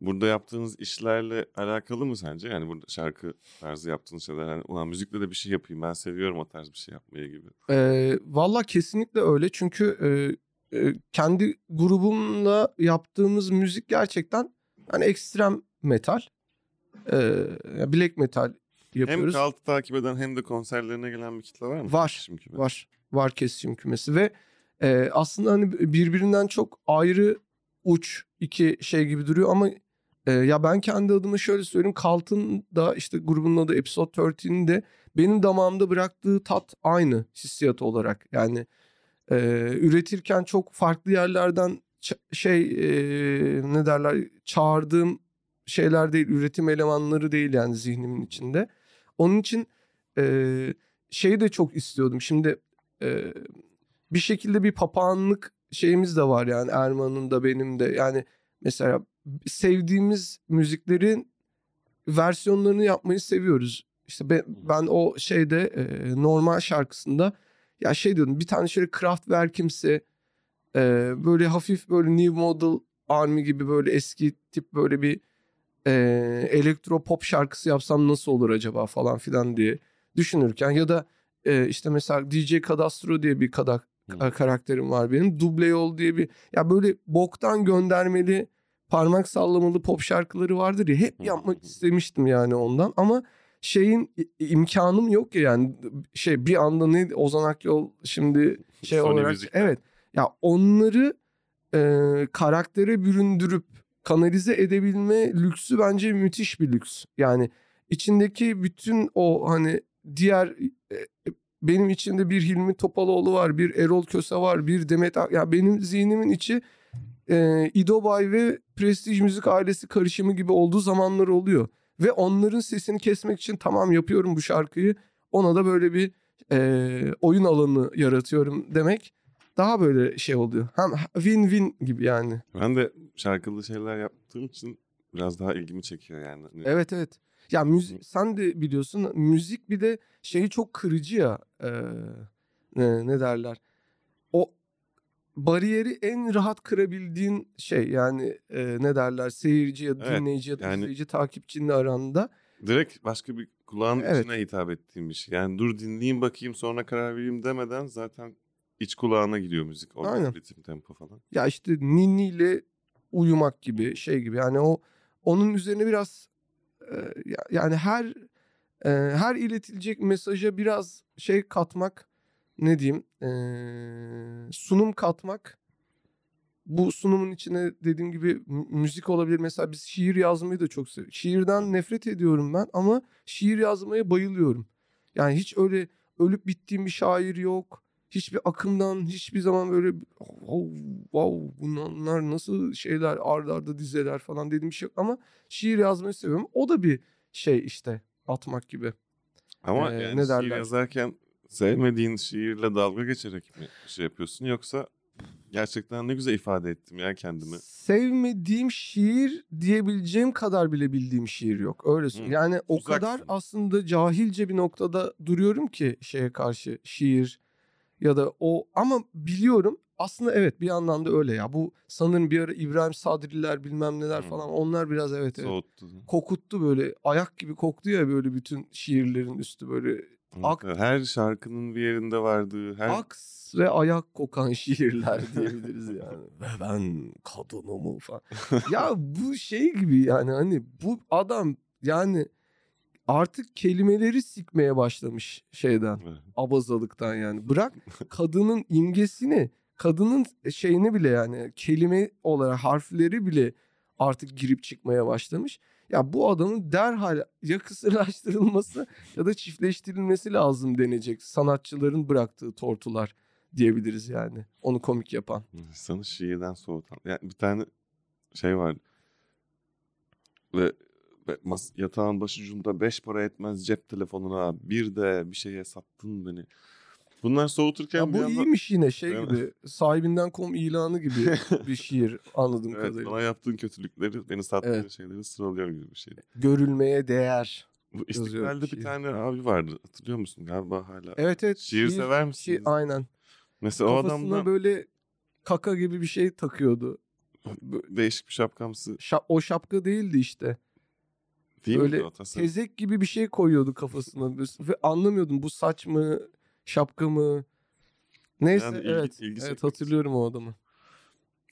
Burada yaptığınız işlerle alakalı mı sence? Yani burada şarkı tarzı yaptığınız şeyler. Yani, ulan müzikle de bir şey yapayım ben seviyorum o tarz bir şey yapmayı gibi. Ee, Valla kesinlikle öyle çünkü e, kendi grubumla yaptığımız müzik gerçekten hani ekstrem metal, e, black metal Hem yapıyoruz. Kalt'ı takip eden hem de konserlerine gelen bir kitle var mı? Var. Var, var kesişim kümesi ve e, aslında hani birbirinden çok ayrı uç iki şey gibi duruyor ama e, ya ben kendi adıma şöyle söyleyeyim. Kalt'ın da işte grubun adı Episode 13'ün de benim damağımda bıraktığı tat aynı hissiyat olarak. Yani e, üretirken çok farklı yerlerden şey e, ne derler çağırdığım şeyler değil üretim elemanları değil yani zihnimin içinde. Onun için e, şeyi de çok istiyordum. Şimdi e, bir şekilde bir papağanlık şeyimiz de var yani Erman'ın da benim de yani mesela sevdiğimiz müziklerin versiyonlarını yapmayı seviyoruz. İşte ben, ben o şeyde e, normal şarkısında ya şey diyordum bir tane şöyle Kraftwerk'imsi e, böyle hafif böyle New Model Army gibi böyle eski tip böyle bir e, elektro pop şarkısı yapsam nasıl olur acaba falan filan diye düşünürken ya da e, işte mesela DJ Kadastro diye bir kadak Hı. karakterim var benim. Duble yol diye bir ya böyle boktan göndermeli parmak sallamalı pop şarkıları vardır ya hep yapmak istemiştim yani ondan ama şeyin imkanım yok ya yani şey bir anda ne Ozan Akyol şimdi şey Sony olarak Müzik'ten. evet ya onları e, karaktere büründürüp kanalize edebilme lüksü bence müthiş bir lüks. Yani içindeki bütün o hani diğer e, benim içinde bir Hilmi Topaloğlu var, bir Erol Köse var, bir Demet ya benim zihnimin içi e, İdobay ve Prestij Müzik ailesi karışımı gibi olduğu zamanlar oluyor. Ve onların sesini kesmek için tamam yapıyorum bu şarkıyı. Ona da böyle bir e, oyun alanı yaratıyorum demek daha böyle şey oluyor. Hem win-win gibi yani. Ben de şarkılı şeyler yaptığım için biraz daha ilgimi çekiyor yani. Hani Evet evet. Ya müzik sen de biliyorsun müzik bir de şeyi çok kırıcı ya. e, ne, ne derler? Bariyeri en rahat kırabildiğin şey yani e, ne derler seyirci ya da Evet, dinleyici ya da yani- izleyici takipçinin aranda. Direkt başka bir kulağın Evet. içine hitap ettiğim bir şey. Yani dur dinleyeyim bakayım sonra karar vereyim demeden zaten iç kulağına gidiyor müzik. Orada Aynen. ritim tempo falan. Ya işte ninniyle uyumak gibi şey gibi yani o onun üzerine biraz e, ya- yani her e, her iletilecek mesaja biraz şey katmak ne diyeyim e, sunum katmak bu sunumun içine dediğim gibi mü- müzik olabilir. Mesela biz şiir yazmayı da çok seviyoruz. Şiirden nefret ediyorum ben ama şiir yazmaya bayılıyorum. Yani hiç öyle ölüp bittiğim bir şair yok. Hiçbir akımdan hiçbir zaman böyle wow, wow bunlar nasıl şeyler arda arda dizeler falan dediğim bir şey yok. Ama şiir yazmayı seviyorum. O da bir şey işte atmak gibi. Ama Ee, yani ne şiir derler? yazarken sevmediğin şiirle dalga geçerek mi şey yapıyorsun yoksa gerçekten ne güzel ifade ettim ya kendimi. Sevmediğim şiir diyebileceğim kadar bile bildiğim şiir yok. Öyle söyleyeyim. Hı, Yani o uzaksın. kadar aslında cahilce bir noktada duruyorum ki şeye karşı şiir ya da o ama biliyorum aslında evet bir yandan da öyle ya. Bu sanırım bir ara İbrahim Sadriler bilmem neler Hı. falan onlar biraz evet evet Soğuttu. kokuttu böyle ayak gibi koktu ya böyle bütün şiirlerin üstü böyle Ak- Her şarkının bir yerinde vardı. Her aks ve ayak kokan şiirler diyebiliriz yani. ve ben kadınımı falan. ya bu şey gibi yani hani bu adam yani artık kelimeleri sikmeye başlamış şeyden abazalıktan yani. Bırak kadının imgesini, kadının şeyini bile yani kelime olarak harfleri bile artık girip çıkmaya başlamış. Ya bu adamın derhal ya kısırlaştırılması ya da çiftleştirilmesi lazım denecek sanatçıların bıraktığı tortular diyebiliriz yani. Onu komik yapan. insanı şiirden soğutan. Yani bir tane şey var. Ve, yatağın başucunda beş para etmez cep telefonuna bir de bir şeye sattın beni. Bunlar soğuturken Ya bir bu yandan- iyiymiş yine şey Değil mi? gibi sahibinden kom ilanı gibi bir şiir anladığım Evet, kadarıyla. bana yaptığın kötülükleri, beni sattığın Evet. şeyleri sıralıyor gibi bir şey. Görülmeye değer. Bu İstiklal'de şiir. bir tane abi vardı. Hatırlıyor musun? Galiba hala. Evet evet. Şiir sever misiniz? şiir- aynen. Mesela o Kafasına adamda böyle kaka gibi bir şey takıyordu. Değişik bir şapkamsı şa- o şapka değildi işte. değil Böyle o? Tezek gibi bir şey koyuyordu kafasına. Ve anlamıyordum bu saç mı, şapka mı? Neyse Yani ilgi- evet. ilgi evet hatırlıyorum o adamı.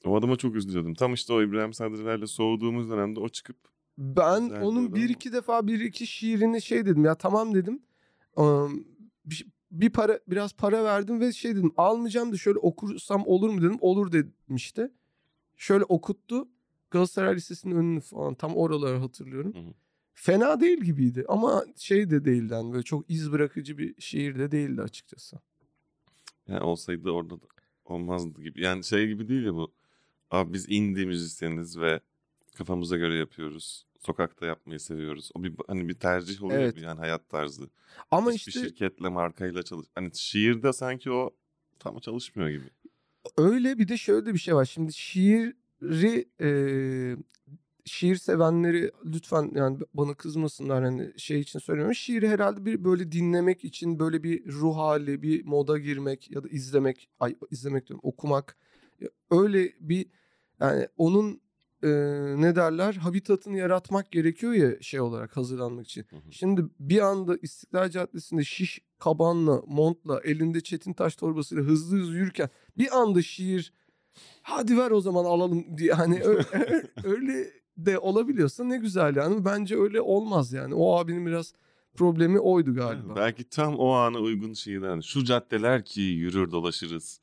O adama çok üzülüyordum. Tam işte o İbrahim Sadrilerle soğuduğumuz dönemde o çıkıp Ben onun bir iki defa bir iki şiirini şey dedim ya tamam dedim. Bir, bir para biraz para verdim ve şey dedim almayacağım da şöyle okursam olur mu dedim. Olur demişti. Şöyle okuttu. Galatasaray Lisesi'nin önünü falan tam oraları hatırlıyorum. Hı hı. Fena değil gibiydi ama şey de değildi hani böyle çok iz bırakıcı bir şiir de değildi açıkçası. yani olsaydı orada da olmazdı gibi. Yani şey gibi değil ya bu. Abi biz indie müzisyeniz ve kafamıza göre yapıyoruz. Sokakta yapmayı seviyoruz. O bir hani bir tercih oluyor Evet. bir yani hayat tarzı. Ama Hiçbir işte şirketle markayla çalış. Hani şiirde sanki o tam çalışmıyor gibi. öyle bir de şöyle bir şey var. Şimdi şiiri e, şiir sevenleri lütfen yani bana kızmasınlar hani şey için söylüyorum. Şiiri herhalde bir böyle dinlemek için böyle bir ruh hali, bir moda girmek ya da izlemek, ay izlemek diyorum, okumak. Öyle bir yani onun e, ne derler habitatını yaratmak gerekiyor ya şey olarak hazırlanmak için. Hı hı. Şimdi bir anda İstiklal Caddesi'nde şiş kabanla, montla, elinde çetin taş torbasıyla hızlı hızlı yürürken bir anda şiir hadi ver o zaman alalım diye hani ö- öyle de olabiliyorsa ne güzel yani. Bence öyle olmaz yani. O abinin biraz problemi oydu galiba. Belki tam o ana uygun şiirden. Şu caddeler ki yürür dolaşırız.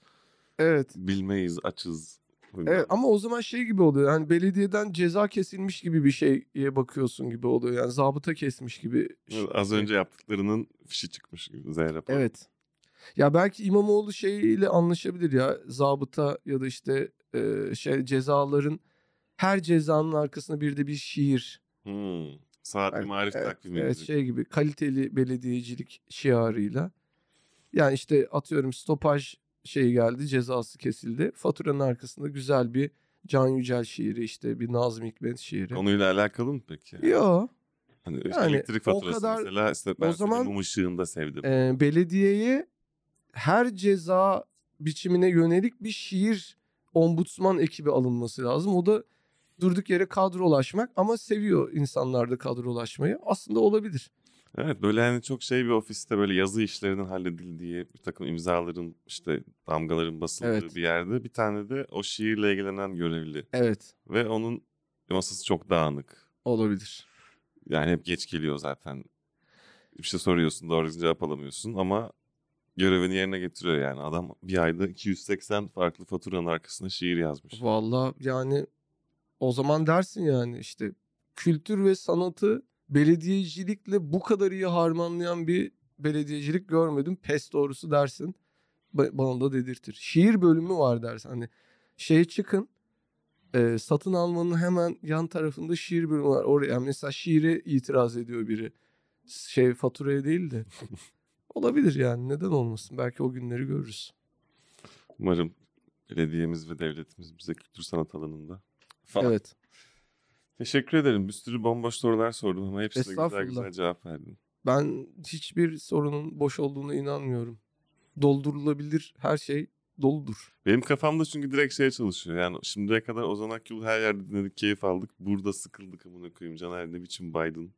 Evet. Bilmeyiz açız. Evet ama o zaman şey gibi oluyor. Hani belediyeden ceza kesilmiş gibi bir şeye bakıyorsun gibi oluyor. Yani zabıta kesmiş gibi. Evet, Az önce yaptıklarının fişi çıkmış gibi. Z raporu. Evet. Ya belki İmamoğlu şeyiyle anlaşabilir ya. Zabıta ya da işte e, şey cezaların her cezanın arkasında bir de bir şiir. Hmm. Saatli Evet, marif Evet, takvimi evet şey gibi kaliteli belediyecilik şiarıyla. Yani işte atıyorum stopaj şey geldi cezası kesildi. Faturanın arkasında güzel bir Can Yücel şiiri işte bir Nazım Hikmet şiiri. Konuyla alakalı mı peki? Yo. Hani Yani elektrik o faturası kadar- mesela işte ben o zaman- mum ışığında sevdim. e, belediyeye her ceza biçimine yönelik bir şiir ombudsman ekibi alınması lazım. O da durduk yere kadrolaşmak ama seviyor insanlar da kadrolaşmayı. Aslında olabilir. Evet böyle hani çok şey bir ofiste böyle yazı işlerinin halledildiği bir takım imzaların işte damgaların basıldığı Evet. bir yerde bir tane de o şiirle ilgilenen görevli Evet, ve onun masası çok dağınık. olabilir. Yani hep geç geliyor zaten. Bir şey soruyorsun doğru düzgün cevap alamıyorsun ama görevini yerine getiriyor yani. Adam bir ayda 280 farklı faturanın arkasına şiir yazmış. Vallahi yani o zaman dersin yani işte kültür ve sanatı belediyecilikle bu kadar iyi harmanlayan bir belediyecilik görmedim. Pes doğrusu dersin. Ba- Bana da dedirtir. Şiir bölümü var dersin. Hani şeye çıkın. e, satın almanın hemen yan tarafında şiir bölümü var. Oraya yani mesela şiire itiraz ediyor biri. Şey faturaya değil de. Olabilir yani neden olmasın? Belki o günleri görürüz. Umarım belediyemiz ve devletimiz bize kültür sanat alanında falan. Evet. Teşekkür ederim. Bir sürü bomboş sorular sordum ama hepsine güzel güzel cevap verdin. Ben hiçbir sorunun boş olduğuna inanmıyorum. Doldurulabilir her şey doludur. Benim kafamda çünkü direkt şey çalışıyor. Yani şimdiye kadar Ozan Akgül her yerde dinledik, keyif aldık. Burada sıkıldık amına koyayım. Caner ne biçim Biden.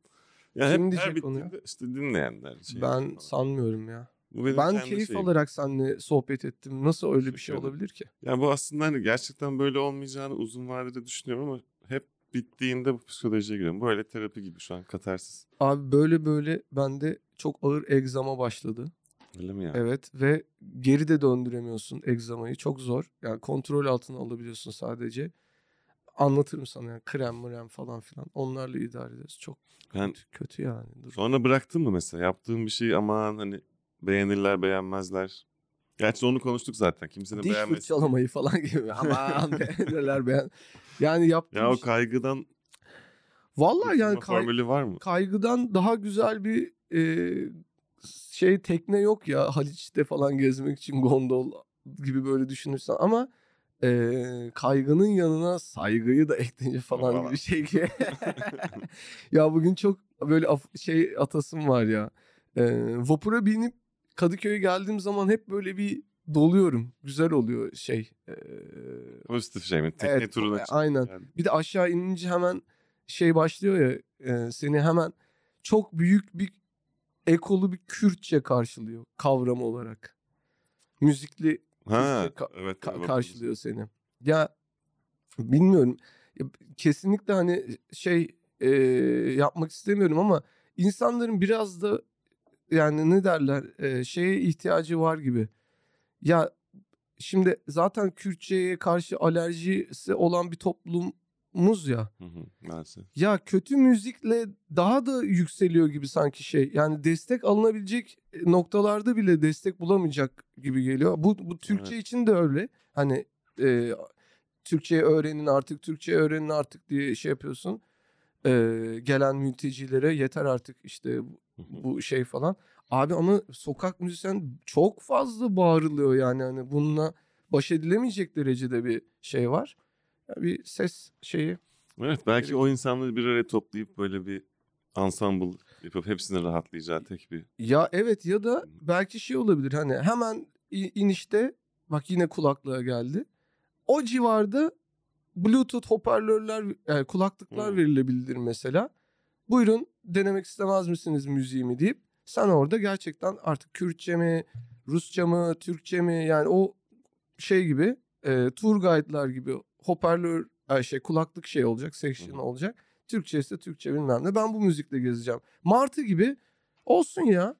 Yani Kim hep her diyecek onu ya? işte dinleyenler. Şey ben falan. sanmıyorum ya. Bu benim Ben kendi keyif şeyim. alarak seninle sohbet ettim. Nasıl öyle bir şey olabilir ki? Yani bu aslında hani gerçekten böyle olmayacağını uzun vadede düşünüyorum ama hep bittiğinde bu psikolojiye giriyorum. Böyle terapi gibi şu an katarsis. Abi böyle böyle bende çok ağır egzama başladı. Öyle mi ya? Evet ve geri de döndüremiyorsun egzamayı. Çok zor. Yani kontrol altına alabiliyorsun sadece. Anlatırım sana yani krem mrem falan filan. Onlarla idare ediyoruz. Çok Ben kötü, kötü yani. Dur. sonra bıraktın mı mesela? Yaptığım bir şey aman hani beğenirler beğenmezler. Gerçi onu konuştuk zaten. Kimsenin Diş beğenmesi. fırçalamayı falan gibi. Aman beğenirler beğen. Yani yaptığım Ya o kaygıdan Vallahi yani kay- formülü var mı? kaygıdan daha güzel bir e, şey tekne yok ya Haliç'te falan gezmek için gondol gibi böyle düşünürsen ama e, kaygının yanına saygıyı da ekleyince falan Valla. gibi şey ki. ya bugün çok böyle af- şey atasım var ya. E, vapura binip Kadıköy'e geldiğim zaman hep böyle bir doluyorum. Güzel oluyor şey. e, Pozitif şey mi? Tekne Evet, turuna e, aynen. yani. bir de aşağı inince hemen şey başlıyor ya e, seni hemen çok büyük bir ekolu bir Kürtçe karşılıyor kavram olarak. Müzikli Ha, ka- evet. ka- evet. karşılıyor seni. Ya bilmiyorum. Ya, kesinlikle hani şey e, yapmak istemiyorum ama insanların biraz da yani ne derler e, şeye ihtiyacı var gibi. Ya şimdi zaten Kürtçe'ye karşı alerjisi olan bir toplumuz ya. Hı hı, maalesef. Ya kötü müzikle daha da yükseliyor gibi sanki şey. Yani destek alınabilecek noktalarda bile destek bulamayacak gibi geliyor. Bu bu Türkçe için de öyle. Hani e, Türkçe öğrenin artık, Türkçe öğrenin artık diye şey yapıyorsun. E, gelen mültecilere yeter artık işte bu- şey falan. Abi ama sokak müzisyen çok fazla bağırılıyor yani hani bununla baş edilemeyecek derecede bir şey var. Ya bir ses şeyi. Evet belki Gerek- o insanları bir araya toplayıp böyle bir ensemble yapıp hepsinin rahatlayacağı tek bir Ya evet ya da belki şey olabilir hani hemen inişte bak yine kulaklığa geldi. O civarda Bluetooth hoparlörler yani kulaklıklar Hmm. verilebilir mesela. Buyurun denemek istemez misiniz müziğimi deyip sen orada gerçekten artık Kürtçe mi, Rusça mı, Türkçe mi yani o şey gibi e, tour guide'lar gibi hoparlör şey kulaklık şey olacak, section Hı. olacak. Türkçe ise Türkçe bilmem ne. Ben bu müzikle gezeceğim. Martı gibi olsun ya.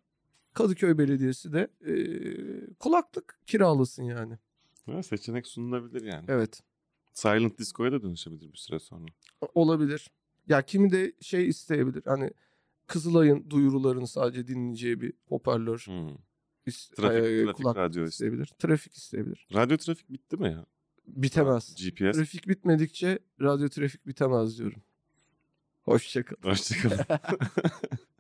Kadıköy Belediyesi de e, kulaklık kiralasın yani. Ha, seçenek sunulabilir yani. Evet. Silent Disco'ya da dönüşebilir bir süre sonra. Olabilir. Ya kimi de şey isteyebilir. Hani Kızılay'ın duyurularını sadece dinleyeceği bir hoparlör Hmm. is- Trafik- e, trafik kulaklık radyo isteyebilir. Trafik isteyebilir. Radyo trafik bitti mi ya? Bitemez. GPS. Trafik bitmedikçe radyo trafik bitemez diyorum. Hoşçakal. Hoşçakalın.